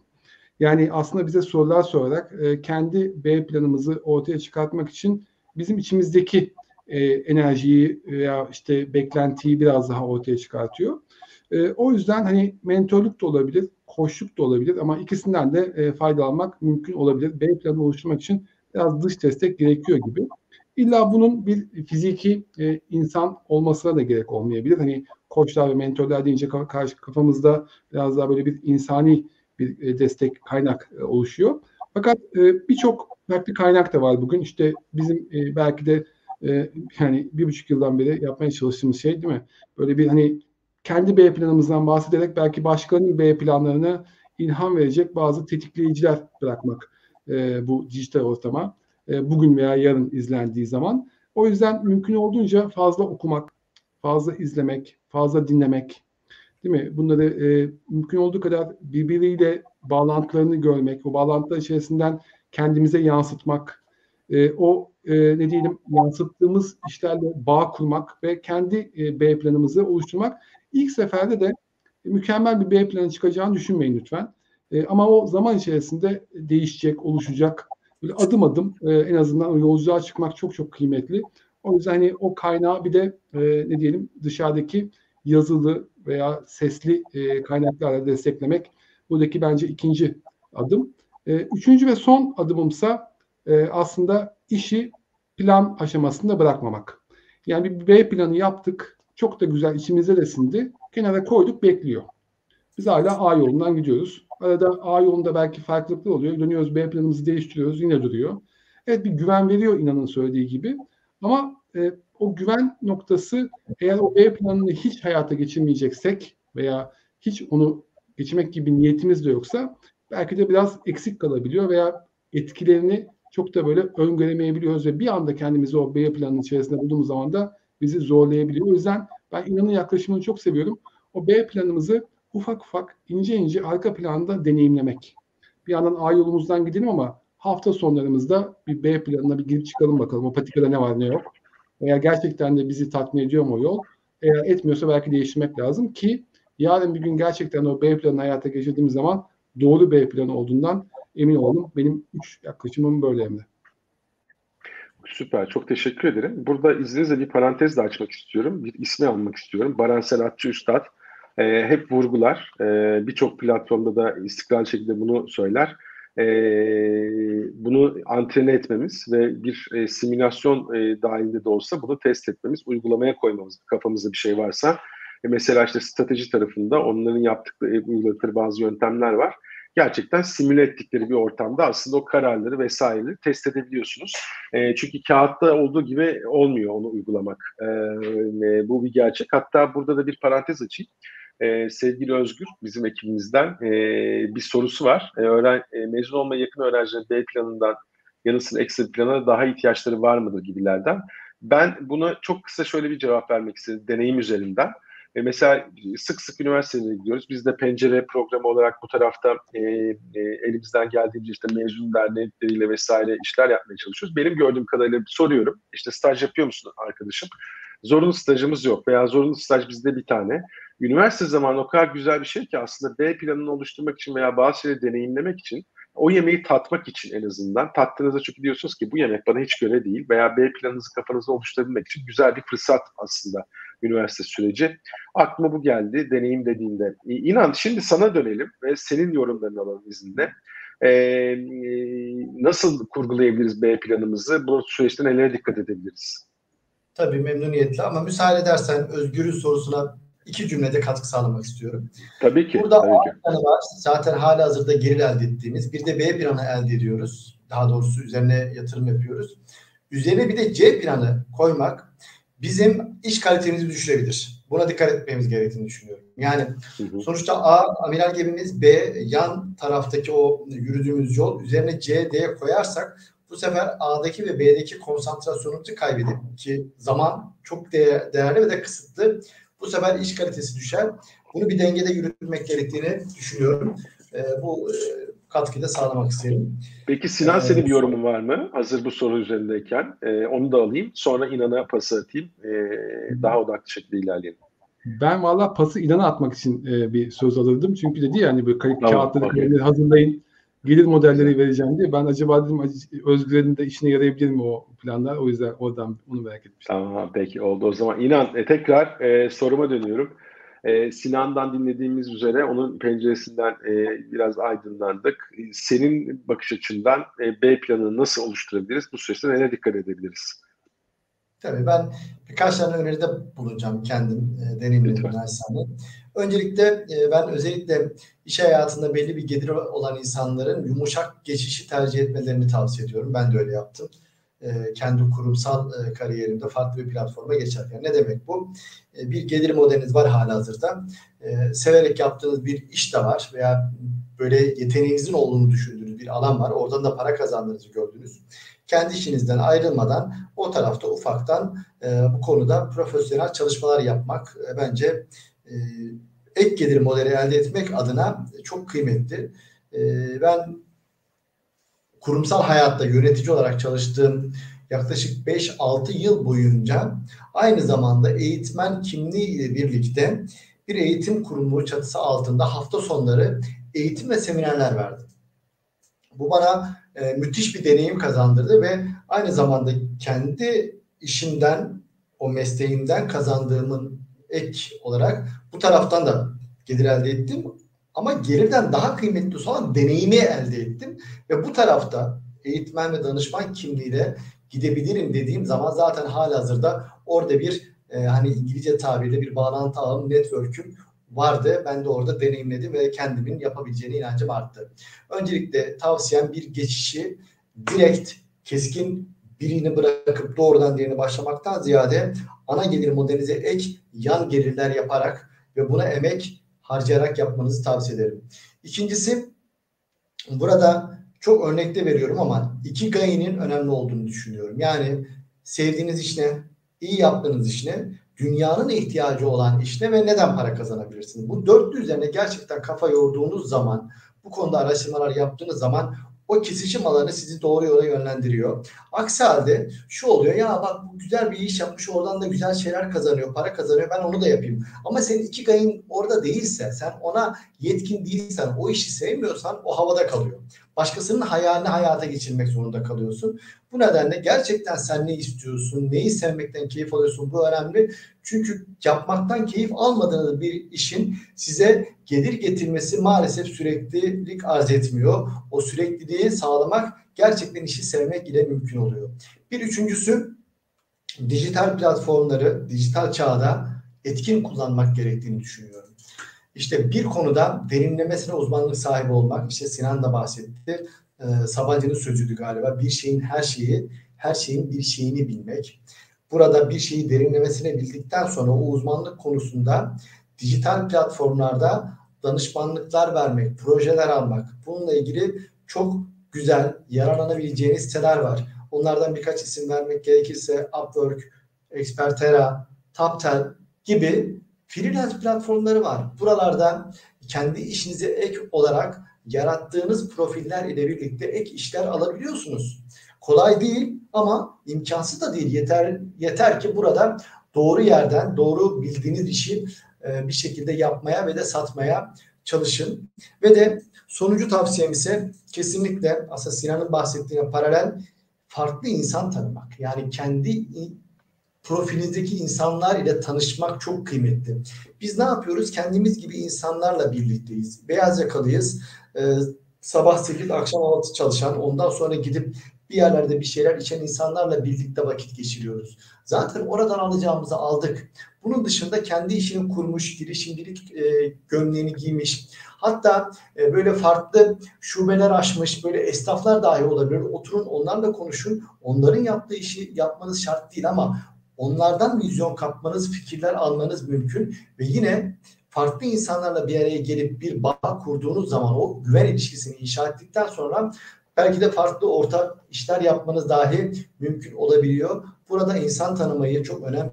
Yani aslında bize sorular sorarak e, kendi B planımızı ortaya çıkartmak için bizim içimizdeki e, enerjiyi veya işte beklentiyi biraz daha ortaya çıkartıyor. E, o yüzden hani mentörlük de olabilir, koçluk da olabilir ama ikisinden de e, faydalanmak mümkün olabilir. B planı oluşturmak için biraz dış destek gerekiyor gibi. İlla bunun bir fiziki e, insan olmasına da gerek olmayabilir. Hani koçlar ve mentörler deyince karşı kafamızda biraz daha böyle bir insani bir e, destek kaynak e, oluşuyor. Fakat e, birçok farklı kaynak da var bugün. İşte bizim e, belki de e, yani bir buçuk yıldan beri yapmaya çalıştığımız şey değil mi? Böyle bir hani kendi B planımızdan bahsederek belki başkalarının B planlarına ilham verecek bazı tetikleyiciler bırakmak e, bu dijital ortama e, bugün veya yarın izlendiği zaman. O yüzden mümkün olduğunca fazla okumak, fazla izlemek, fazla dinlemek, değil mi? Bunları e, mümkün olduğu kadar birbiriyle bağlantılarını görmek, o bağlantılar içerisinden kendimize yansıtmak, e, o e, ne diyelim yansıttığımız işlerle bağ kurmak ve kendi e, B planımızı oluşturmak. İlk seferde de mükemmel bir B planı çıkacağını düşünmeyin lütfen. E, ama o zaman içerisinde değişecek, oluşacak. Böyle adım adım e, en azından o yolculuğa çıkmak çok çok kıymetli. O yüzden hani o kaynağı bir de e, ne diyelim dışarıdaki yazılı veya sesli e, kaynaklarla desteklemek buradaki bence ikinci adım. E, üçüncü ve son adımımsa e, aslında işi plan aşamasında bırakmamak. Yani bir B planı yaptık. Çok da güzel içimize de sindi. Kenara koyduk bekliyor. Biz hala A yolundan gidiyoruz. Arada A yolunda belki farklılıklar oluyor. Dönüyoruz B planımızı değiştiriyoruz yine duruyor. Evet bir güven veriyor inanın söylediği gibi. Ama e, o güven noktası eğer o B planını hiç hayata geçirmeyeceksek veya hiç onu geçirmek gibi niyetimiz de yoksa belki de biraz eksik kalabiliyor veya etkilerini çok da böyle öngöremeyebiliyoruz ve bir anda kendimizi o B planının içerisinde bulduğumuz zaman da bizi zorlayabiliyor. O yüzden ben inanın yaklaşımını çok seviyorum. O B planımızı ufak ufak ince ince arka planda deneyimlemek. Bir yandan A yolumuzdan gidelim ama hafta sonlarımızda bir B planına bir girip çıkalım bakalım. O patikada ne var ne yok. Veya gerçekten de bizi tatmin ediyor mu o yol? Eğer etmiyorsa belki değiştirmek lazım ki yarın bir gün gerçekten o B planını hayata geçirdiğimiz zaman doğru B planı olduğundan emin olalım. Benim üç yaklaşımım böyle Emre. Süper. Çok teşekkür ederim. Burada izninizle bir parantez de açmak istiyorum. Bir ismi almak istiyorum. Baran Selatçı Üstad. E, hep vurgular. E, Birçok platformda da istikrarlı şekilde bunu söyler. E, bunu antrene etmemiz ve bir e, simülasyon e, dahilinde de olsa bunu test etmemiz, uygulamaya koymamız kafamızda bir şey varsa. E, mesela işte strateji tarafında onların yaptıkları, uyguladıkları bazı yöntemler var gerçekten simüle ettikleri bir ortamda aslında o kararları vesaireleri test edebiliyorsunuz. E, çünkü kağıtta olduğu gibi olmuyor onu uygulamak. E, bu bir gerçek. Hatta burada da bir parantez açayım. E, sevgili Özgür bizim ekibimizden e, bir sorusu var. E, öğren, e, mezun olmaya yakın öğrencilerin B planından yanı sıra ekstra plana daha ihtiyaçları var mıdır gibilerden. Ben buna çok kısa şöyle bir cevap vermek istedim deneyim üzerinden. E, mesela sık sık üniversitelere gidiyoruz. Biz de pencere programı olarak bu tarafta e, e, elimizden geldiğince işte mezun dernekleriyle vesaire işler yapmaya çalışıyoruz. Benim gördüğüm kadarıyla soruyorum. İşte staj yapıyor musun arkadaşım? Zorunlu stajımız yok veya zorunlu staj bizde bir tane. Üniversite zamanı o kadar güzel bir şey ki aslında B planını oluşturmak için veya bazı şeyleri deneyimlemek için o yemeği tatmak için en azından tattığınızda çünkü diyorsunuz ki bu yemek bana hiç göre değil veya B planınızı kafanızda oluşturabilmek için güzel bir fırsat aslında üniversite süreci. Aklıma bu geldi deneyim dediğinde. İnan şimdi sana dönelim ve senin yorumlarını alalım izninle. E, nasıl kurgulayabiliriz B planımızı? Bu süreçte nelere dikkat edebiliriz? Tabii memnuniyetle ama müsaade edersen Özgür'ün sorusuna iki cümlede katkı sağlamak istiyorum. Tabii ki. Burada tabii A ki. planı var. Zaten hali hazırda geri elde ettiğimiz. Bir de B planı elde ediyoruz. Daha doğrusu üzerine yatırım yapıyoruz. Üzerine bir de C planı koymak bizim iş kalitemizi düşürebilir. Buna dikkat etmemiz gerektiğini düşünüyorum. Yani Hı hı. sonuçta A amiral gemimiz, B yan taraftaki o yürüdüğümüz yol üzerine C, D koyarsak bu sefer A'daki ve B'deki konsantrasyonumuzu kaybedip ki zaman çok de- değerli ve de kısıtlı. Bu sefer iş kalitesi düşer. Bunu bir dengede yürütmek gerektiğini düşünüyorum. Ee, bu e, katkıyı da sağlamak isterim. Peki Sinan Evet. senin bir yorumun var mı? Hazır bu soru üzerindeyken. E, onu da alayım. Sonra İnan'a pası atayım. E, daha odaklı şekilde ilerleyelim. Ben valla pası inana atmak için e, bir söz alırdım. Çünkü dedi ya hani böyle kayıt Tamam, kağıtları kalemleri hazırlayın. Gelir modelleri vereceğim diye. Ben acaba dedim Özgür'ün de işine yarayabilir mi o planlar? O yüzden oradan onu merak etmiştim. Tamam peki oldu o zaman. İnan e, tekrar e, soruma dönüyorum. E, Sinan'dan dinlediğimiz üzere onun penceresinden e, biraz aydınlandık. Senin bakış açından e, B planını nasıl oluşturabiliriz? Bu süreçte nelere dikkat edebiliriz? Tabii ben birkaç tane öneride bulunacağım kendim e, deneyimledim Lütfen. naçizane. Öncelikle e, ben özellikle iş hayatında belli bir gelir olan insanların yumuşak geçişi tercih etmelerini tavsiye ediyorum. Ben de öyle yaptım. E, kendi kurumsal e, kariyerimde farklı bir platforma geçerken. Ne demek bu? E, bir gelir modeliniz var halihazırda. E, severek yaptığınız bir iş de var veya böyle yeteneğinizin olduğunu düşündüğünüz bir alan var. Oradan da para kazandığınızı gördünüz. Kendi işinizden ayrılmadan o tarafta ufaktan e, bu konuda profesyonel çalışmalar yapmak e, bence e, ek gelir modeli elde etmek adına çok kıymetli. E, ben kurumsal hayatta yönetici olarak çalıştığım yaklaşık 5-6 yıl boyunca aynı zamanda eğitmen kimliği ile birlikte bir eğitim kurumu çatısı altında hafta sonları eğitim ve seminerler verdim. Bu bana e, müthiş bir deneyim kazandırdı ve aynı zamanda kendi işimden, o mesleğimden kazandığımın ek olarak bu taraftan da gelir elde ettim. Ama gelirden daha kıymetli olan deneyimi elde ettim. Ve bu tarafta eğitmen ve danışman kimliğiyle gidebilirim dediğim zaman zaten halihazırda orada bir e, hani İngilizce tabirle bir bağlantı ağım, network'üm vardı. Ben de orada deneyimledim ve kendimin yapabileceğine inancım arttı. Öncelikle tavsiyem bir geçişi direkt, keskin birini bırakıp doğrudan diğerine başlamaktan ziyade ana gelir modelinize ek yan gelirler yaparak ve buna emek harcayarak yapmanızı tavsiye ederim. İkincisi burada çok örnekte veriyorum ama iki gayinin önemli olduğunu düşünüyorum. Yani sevdiğiniz işine, iyi yaptığınız işine, dünyanın ihtiyacı olan işine ve neden para kazanabilirsiniz? Bu dörtlü üzerine gerçekten kafa yorduğunuz zaman, bu konuda araştırmalar yaptığınız zaman o kesişim alanı sizi doğru yola yönlendiriyor. Aksi halde şu oluyor ya bak bu güzel bir iş yapmış oradan da güzel şeyler kazanıyor, para kazanıyor ben onu da yapayım. Ama senin iki gayın orada değilse, sen ona yetkin değilsen, o işi sevmiyorsan o havada kalıyor. Başkasının hayalini hayata geçirmek zorunda kalıyorsun. Bu nedenle gerçekten sen ne istiyorsun, neyi sevmekten keyif alıyorsun bu önemli. Çünkü yapmaktan keyif almadığınız bir işin size gelir getirmesi maalesef süreklilik arz etmiyor. O sürekliliği sağlamak gerçekten işi sevmek ile mümkün oluyor. Bir üçüncüsü dijital platformları dijital çağda etkin kullanmak gerektiğini düşünüyorum. İşte bir konuda derinlemesine uzmanlık sahibi olmak, işte Sinan da bahsetti, e, Sabancı'nın sözüydü galiba, bir şeyin her şeyi, her şeyin bir şeyini bilmek. Burada bir şeyi derinlemesine bildikten sonra o uzmanlık konusunda dijital platformlarda danışmanlıklar vermek, projeler almak, bununla ilgili çok güzel yararlanabileceğiniz siteler var. Onlardan birkaç isim vermek gerekirse Upwork, Expertera, Taptel gibi freelance platformları var. Buralarda kendi işinize ek olarak yarattığınız profiller ile birlikte ek işler alabiliyorsunuz. Kolay değil ama imkansız da değil. Yeter yeter ki burada doğru yerden doğru bildiğiniz işi e, bir şekilde yapmaya ve de satmaya çalışın. Ve de sonuncu tavsiyem ise kesinlikle aslında Sinan'ın bahsettiğine paralel farklı insan tanımak. Yani kendi profilinizdeki insanlar ile tanışmak çok kıymetli. Biz ne yapıyoruz? Kendimiz gibi insanlarla birlikteyiz. Beyaz yakalıyız. Ee, sabah 8 akşam 6 çalışan ondan sonra gidip bir yerlerde bir şeyler içen insanlarla birlikte vakit geçiriyoruz. Zaten oradan alacağımızı aldık. Bunun dışında kendi işini kurmuş, girişimcilik e, gömleğini giymiş, hatta e, böyle farklı şubeler açmış, böyle esnaflar dahi olabilir. Oturun onlarla konuşun. Onların yaptığı işi yapmanız şart değil ama onlardan vizyon kapmanız, fikirler almanız mümkün ve yine farklı insanlarla bir araya gelip bir bağ kurduğunuz zaman o güven ilişkisini inşa ettikten sonra belki de farklı ortak işler yapmanız dahi mümkün olabiliyor. Burada insan tanımayı çok önemli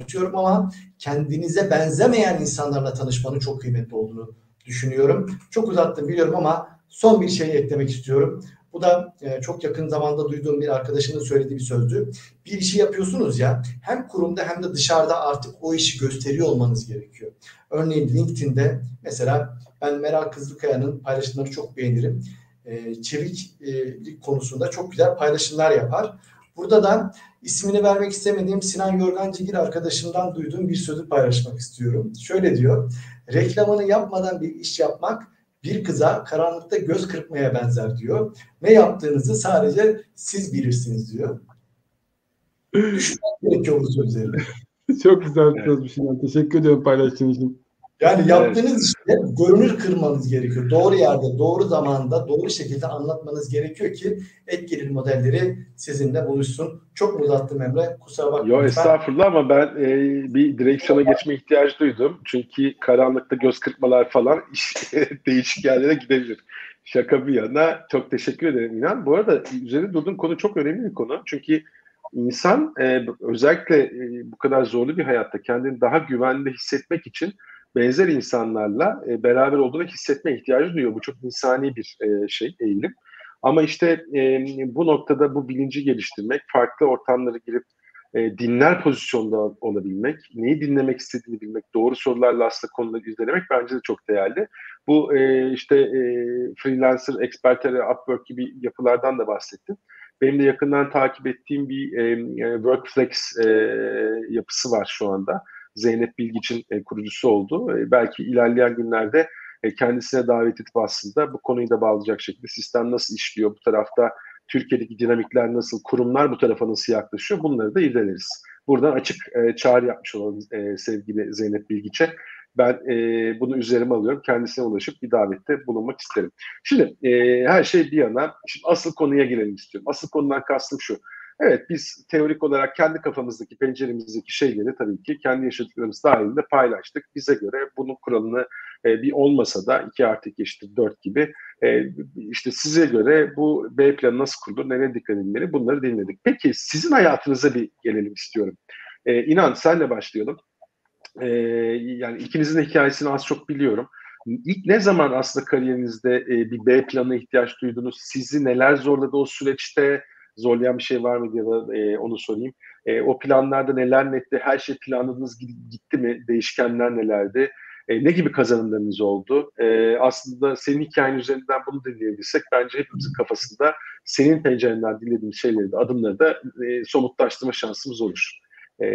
tutuyorum ama kendinize benzemeyen insanlarla tanışmanın çok kıymetli olduğunu düşünüyorum. Çok uzattım biliyorum ama son bir şey eklemek istiyorum. Bu da e, çok yakın zamanda duyduğum bir arkadaşının söylediği bir sözdü. Bir işi yapıyorsunuz ya hem kurumda hem de dışarıda artık o işi gösteriyor olmanız gerekiyor. Örneğin LinkedIn'de mesela ben Meral Kızılkaya'nın paylaşımlarını çok beğenirim. E, çeviklik konusunda çok güzel paylaşımlar yapar. Burada da ismini vermek istemediğim Sinan Yorgancıgil arkadaşımdan duyduğum bir sözü paylaşmak istiyorum. Şöyle diyor, reklamını yapmadan bir iş yapmak bir kıza karanlıkta göz kırpmaya benzer diyor. Ne yaptığınızı sadece siz bilirsiniz diyor. Düşünmek gerekiyor bu sözleri. Çok güzel bir sözmüş. Teşekkür ediyorum paylaştığın için. Yani yaptığınız evet. işte görünür kırmanız gerekiyor. Doğru yerde, doğru zamanda, doğru şekilde anlatmanız gerekiyor ki ek gelir modelleri sizinle buluşsun. Çok mu uzattım Emre? Kusura bakma. Yok estağfurullah ama ben e, bir direksiyona geçme ihtiyacı duydum. Çünkü karanlıkta göz kırpmalar falan değişik yerlere gidebilir. Şaka bir yana çok teşekkür ederim İnan. Bu arada üzerinde durduğum konu çok önemli bir konu. Çünkü insan e, özellikle e, bu kadar zorlu bir hayatta kendini daha güvende hissetmek için benzer insanlarla e, beraber olduğunu hissetme ihtiyacı duyuyor. Bu çok insani bir e, şey, eğilim. Ama işte e, bu noktada bu bilinci geliştirmek, farklı ortamlara girip e, dinler pozisyonda olabilmek, neyi dinlemek istediğini bilmek, doğru sorularla aslında konuları izlemek bence de çok değerli. Bu e, işte e, freelancer, expertere, Upwork gibi yapılardan da bahsettim. Benim de yakından takip ettiğim bir e, e Workflex e, yapısı var şu anda Zeynep Bilgiç'in e, kurucusu oldu. E, belki ilerleyen günlerde e, kendisine davet edip aslında bu konuyu da bağlayacak şekilde sistem nasıl işliyor, bu tarafta Türkiye'deki dinamikler nasıl, kurumlar bu tarafa nasıl yaklaşıyor bunları da irdeleriz. Buradan açık çağrı yapmış e, sevgili Zeynep Bilgiç'e. Ben e, bunu üzerime alıyorum. Kendisine ulaşıp bir davette bulunmak isterim. Şimdi e, her şey bir yana. Şimdi asıl konuya girelim istiyorum. Asıl konudan kastım şu. Evet biz teorik olarak kendi kafamızdaki penceremizdeki şeyleri tabii ki kendi yaşadıklarımız dahilinde paylaştık. Bize göre bunun kuralını e, bir olmasa da 2 artı 2 eşittir 4 gibi e, işte size göre bu B planı nasıl kurulur, nereye dikkat edilmeli bunları dinledik. Peki sizin hayatınıza bir gelelim istiyorum. E, İnan senle başlayalım. E, yani ikinizin hikayesini az çok biliyorum. İlk ne zaman aslında kariyerinizde e, bir B planına ihtiyaç duydunuz? Sizi neler zorladı o süreçte? Zorlayan bir şey var mı diye da e, onu sorayım. E, o planlarda neler netti? Her şey planladınız gitti mi? Değişkenler nelerdi? E, ne gibi kazanımlarınız oldu? E, aslında senin hikayen üzerinden bunu dinleyebilsek bence hepimizin kafasında senin pencerenden dinlediğimiz şeyleri de adımları da e, somutlaştırma şansımız olur. E,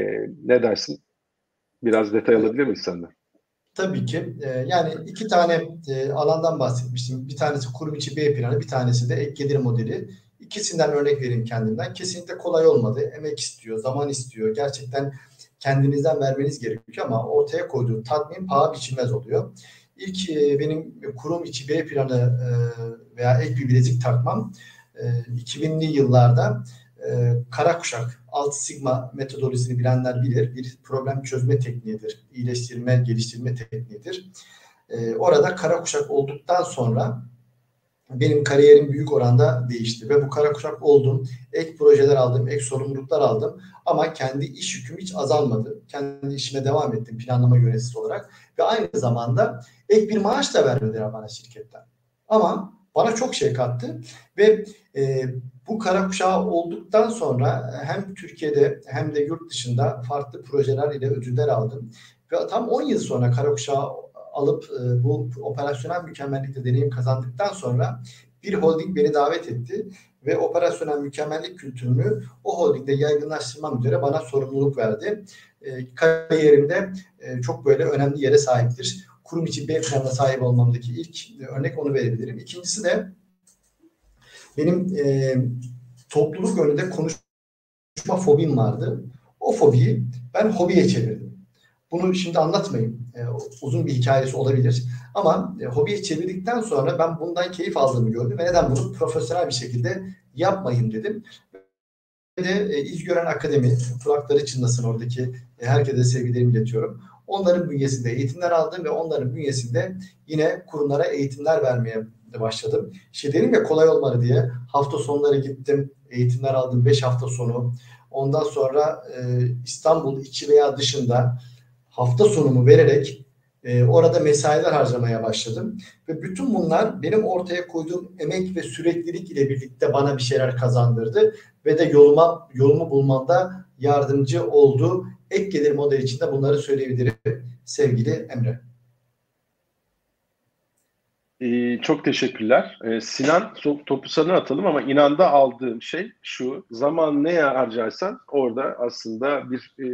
ne dersin? Biraz detay alabilir miyiz senden? Tabii ki. E, yani iki tane e, alandan bahsetmiştim. Bir tanesi kurum içi B planı, bir tanesi de ek gelir modeli. İkisinden örnek vereyim kendimden. Kesinlikle kolay olmadı. Emek istiyor, zaman istiyor. Gerçekten kendinizden vermeniz gerekiyor ama ortaya koyduğu tatmin paha biçilmez oluyor. İlk e, benim kurum içi B planı e, veya ek bir bilezik takmam e, 2000'li yıllarda e, kara kuşak, alt sigma metodolojisini bilenler bilir. Bir problem çözme tekniğidir. iyileştirme, geliştirme tekniğidir. E, orada kara kuşak olduktan sonra benim kariyerim büyük oranda değişti ve bu kara kuşak oldum. Ek projeler aldım, ek sorumluluklar aldım ama kendi iş yüküm hiç azalmadı. Kendi işime devam ettim planlama yöneticisi olarak ve aynı zamanda ek bir maaş da vermediler bana şirketten. Ama bana çok şey kattı ve e, bu kara kuşağı olduktan sonra hem Türkiye'de hem de yurt dışında farklı projeler ile ödüller aldım. Ve tam 10 yıl sonra kara kuşağı alıp e, bu operasyonel mükemmellikte deneyim kazandıktan sonra bir holding beni davet etti ve operasyonel mükemmellik kültürünü o holdingde yaygınlaştırmam üzere bana sorumluluk verdi. E, kariyerimde e, çok böyle önemli yere sahiptir. kurum içi B planına sahip olmamdaki ilk örnek onu verebilirim. İkincisi de benim e, topluluk önünde konuşma fobim vardı. O fobiyi ben hobiye çevirdim. Bunu şimdi anlatmayayım. E, uzun bir hikayesi olabilir. Ama e, hobiye çevirdikten sonra ben bundan keyif aldığımı gördüm ve neden bunu profesyonel bir şekilde yapmayayım dedim. Ve de e, İz Gören Akademi, kulakları çınlasın oradaki e, herkese sevgilerimi iletiyorum. Onların bünyesinde eğitimler aldım ve onların bünyesinde yine kurumlara eğitimler vermeye başladım. İşte dedim ya kolay olmadı diye hafta sonları gittim, eğitimler aldım 5 hafta sonu. Ondan sonra e, İstanbul içi veya dışında hafta sonumu vererek e, orada mesailer harcamaya başladım. Ve bütün bunlar benim ortaya koyduğum emek ve süreklilik ile birlikte bana bir şeyler kazandırdı. Ve de yoluma yolumu bulmamda yardımcı oldu. Ek gelir modeli içinde bunları söyleyebilirim sevgili Emre. Ee, çok teşekkürler. Ee, Sinan topu sana atalım ama inanda aldığım şey şu. Zaman neye harcarsan orada aslında bir e,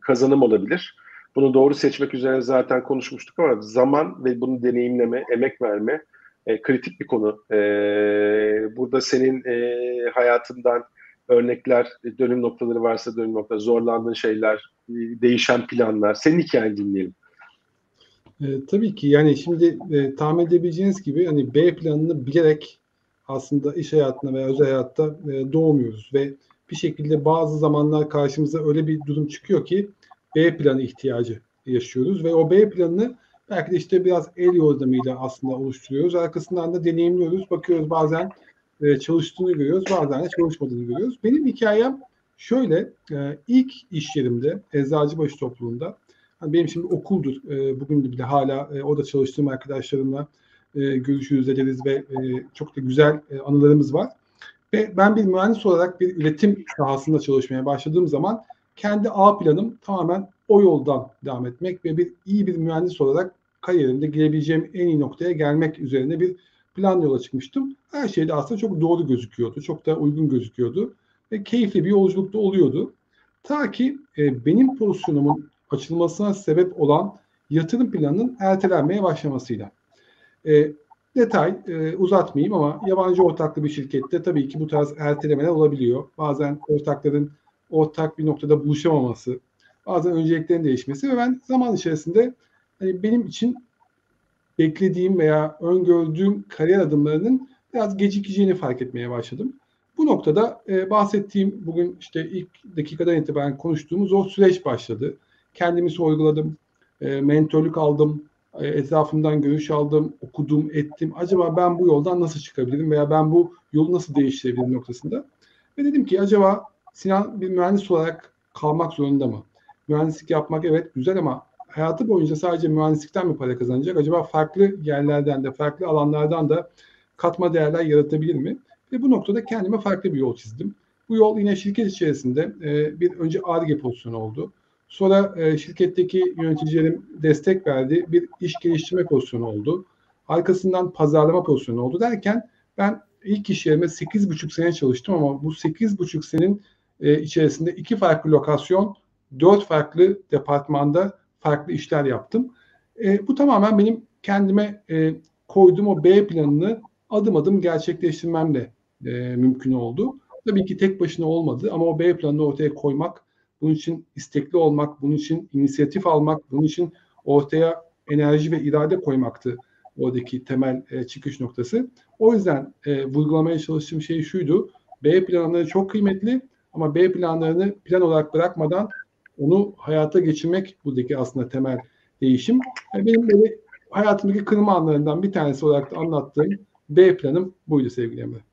kazanım olabilir. Bunu doğru seçmek üzere zaten konuşmuştuk ama zaman ve bunu deneyimleme, emek verme e, kritik bir konu. E, burada senin e, hayatından örnekler, dönüm noktaları varsa dönüm noktaları, zorlandığın şeyler, değişen planlar. Senin hikayeni dinleyelim. E, tabii ki yani şimdi e, tahmin edebileceğiniz gibi hani B planını bilerek aslında iş hayatında veya özel hayatta e, doğmuyoruz ve bir şekilde bazı zamanlar karşımıza öyle bir durum çıkıyor ki B planı ihtiyacı yaşıyoruz ve o B planını belki de işte biraz el yordamıyla aslında oluşturuyoruz. Arkasından da deneyimliyoruz. Bakıyoruz bazen e, çalıştığını görüyoruz, bazen de çalışmadığını görüyoruz. Benim hikayem şöyle, e, ilk iş yerimde Eczacıbaşı topluluğunda hani benim şimdi okuldur. E, bugün de hala e, orada çalıştığım arkadaşlarımla e, görüşürüz ederiz ve e, çok da güzel e, anılarımız var. Ve ben bir mühendis olarak bir üretim sahasında çalışmaya başladığım zaman kendi A planım tamamen o yoldan devam etmek ve bir iyi bir mühendis olarak kariyerimde girebileceğim en iyi noktaya gelmek üzerine bir plan yola çıkmıştım. Her şey de aslında çok doğru gözüküyordu. Çok da uygun gözüküyordu. Ve keyifli bir yolculukta oluyordu. Ta ki e, benim pozisyonumun açılmasına sebep olan yatırım planının ertelenmeye başlamasıyla. E, detay e, uzatmayayım ama yabancı ortaklı bir şirkette tabii ki bu tarz ertelemeler olabiliyor. Bazen ortakların ortak bir noktada buluşamaması, bazen önceliklerin değişmesi ve ben zaman içerisinde hani benim için beklediğim veya öngördüğüm kariyer adımlarının biraz gecikeceğini fark etmeye başladım. Bu noktada e, bahsettiğim bugün işte ilk dakikadan itibaren konuştuğumuz o süreç başladı. Kendimi sorguladım, e, mentörlük aldım, e, etrafımdan görüş aldım, okudum, ettim. Acaba ben bu yoldan nasıl çıkabilirim veya ben bu yolu nasıl değiştirebilirim noktasında. Ve dedim ki acaba Sinan bir mühendis olarak kalmak zorunda mı? Mühendislik yapmak evet güzel ama hayatı boyunca sadece mühendislikten mi para kazanacak? Acaba farklı yerlerden de, farklı alanlardan da katma değerler yaratabilir mi? Ve bu noktada kendime farklı bir yol çizdim. Bu yol yine şirket içerisinde e, bir önce ARGE pozisyonu oldu. Sonra e, şirketteki yöneticilerim destek verdi. Bir iş geliştirme pozisyonu oldu. Arkasından pazarlama pozisyonu oldu derken ben ilk iş yerime 8,5 sene çalıştım ama bu 8,5 senin e, içerisinde iki farklı lokasyon, dört farklı departmanda farklı işler yaptım. E, bu tamamen benim kendime e, koyduğum o B planını adım adım gerçekleştirmemle e, mümkün oldu. Tabii ki tek başına olmadı ama o B planını ortaya koymak, bunun için istekli olmak, bunun için inisiyatif almak, bunun için ortaya enerji ve irade koymaktı oradaki temel e, çıkış noktası. O yüzden e, vurgulamaya çalıştığım şey şuydu. B planları çok kıymetli ama B planlarını plan olarak bırakmadan onu hayata geçirmek buradaki aslında temel değişim. Yani benim böyle hayatımdaki kırılma anlarından bir tanesi olarak da anlattığım B planım buydu sevgili Emre.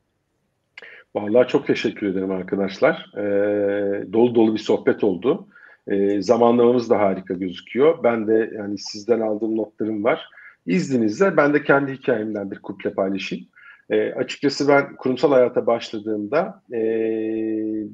Vallahi çok teşekkür ederim arkadaşlar. Ee, dolu dolu bir sohbet oldu. Ee, zamanlamamız da harika gözüküyor. Ben de yani sizden aldığım notlarım var. İzninizle ben de kendi hikayemden bir kuple paylaşayım. E, açıkçası ben kurumsal hayata başladığımda e,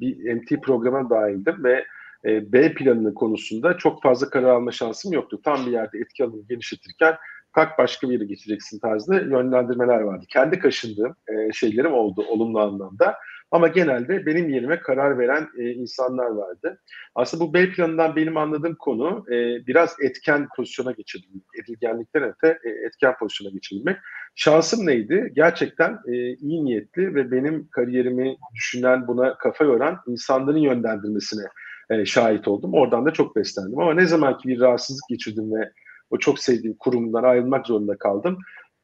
bir MT programa dahildim ve e, B planının konusunda çok fazla karar alma şansım yoktu. Tam bir yerde etki alanı genişletirken kalk başka bir yere geçeceksin tarzında yönlendirmeler vardı. Kendi kaşındığım e, şeylerim oldu olumlu anlamda. Ama genelde benim yerime karar veren e, insanlar vardı. Aslında bu B planından benim anladığım konu e, biraz etken pozisyona geçebilmek, edilgenlikten öte e, etken pozisyona geçebilmek. Şansım neydi? Gerçekten e, iyi niyetli ve benim kariyerimi düşünen, buna kafa yoran insanların yönlendirmesine e, şahit oldum. Oradan da çok beslendim. Ama ne zaman ki bir rahatsızlık geçirdim ve o çok sevdiğim kurumdan ayrılmak zorunda kaldım.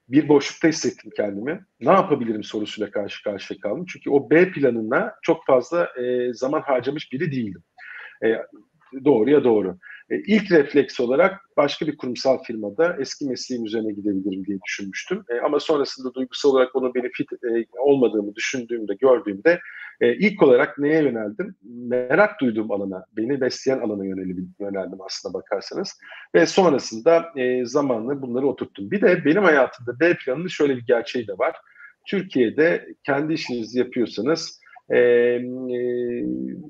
Bir boşlukta hissettim kendimi. Ne yapabilirim sorusuyla karşı karşıya kaldım. Çünkü o B planına çok fazla e, zaman harcamış biri değildim. E, doğruya doğru. E, ilk refleks olarak başka bir kurumsal firmada eski mesleğim üzerine gidebilirim diye düşünmüştüm. E, ama sonrasında duygusal olarak onun benefit e, olmadığımı düşündüğümde, gördüğümde ilk olarak neye yöneldim? Merak duyduğum alana, beni besleyen alana yöneldim, aslında bakarsanız. Ve sonrasında zamanla bunları oturttum. Bir de benim hayatımda B planının şöyle bir gerçeği de var. Türkiye'de kendi işinizi yapıyorsanız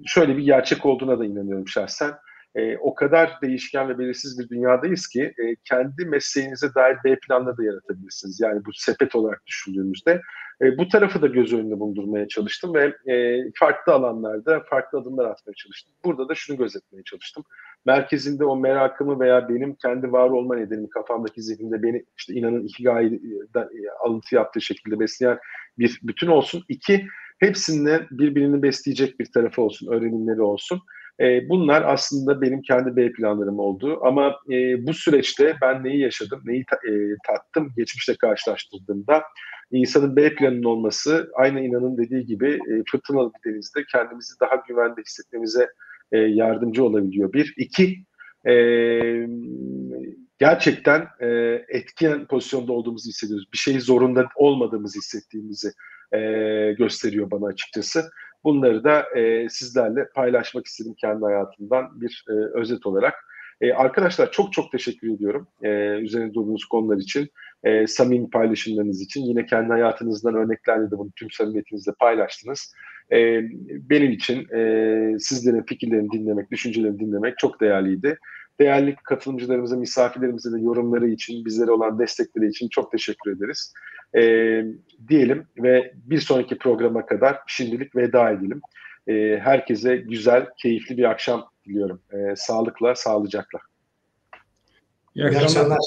şöyle bir gerçek olduğuna da inanıyorum şahsen e, o kadar değişken ve belirsiz bir dünyadayız ki e, kendi mesleğinize dair B planları da yaratabilirsiniz. Yani bu sepet olarak düşündüğümüzde e, bu tarafı da göz önünde bulundurmaya çalıştım ve e, farklı alanlarda farklı adımlar atmaya çalıştım. Burada da şunu gözetmeye çalıştım. Merkezinde o merakımı veya benim kendi var olma nedenimi kafamdaki zihnimde beni işte inanın hikaye'den e, alıntı yaptığı şekilde besleyen bir bütün olsun. İki, hepsinde birbirini besleyecek bir tarafı olsun, öğrenimleri olsun. E, bunlar aslında benim kendi B planlarım oldu. Ama e, bu süreçte ben neyi yaşadım, neyi ta, e, tattım geçmişte karşılaştırdığımda insanın B planının olması aynı inanın dediği gibi e, fırtınalı bir denizde kendimizi daha güvende hissetmemize e, yardımcı olabiliyor. Bir. iki e, gerçekten e, etkin pozisyonda olduğumuzu hissediyoruz. Bir şeyi zorunda olmadığımızı hissettiğimizi e, gösteriyor bana açıkçası. Bunları da e, sizlerle paylaşmak istedim kendi hayatımdan bir e, özet olarak. E, arkadaşlar çok çok teşekkür ediyorum e, üzerine durduğunuz konular için, e, samimi paylaşımlarınız için. Yine kendi hayatınızdan örneklerle de bunu tüm samimiyetinizle paylaştınız. E, benim için e, sizlerin fikirlerini dinlemek, düşüncelerini dinlemek çok değerliydi. Değerli katılımcılarımıza, misafirlerimize de yorumları için, bizlere olan destekleri için çok teşekkür ederiz e, diyelim ve bir sonraki programa kadar şimdilik veda edelim. E, herkese güzel, keyifli bir akşam diliyorum. E, sağlıkla, sağlıcakla. İyi akşamlar. İyi akşamlar.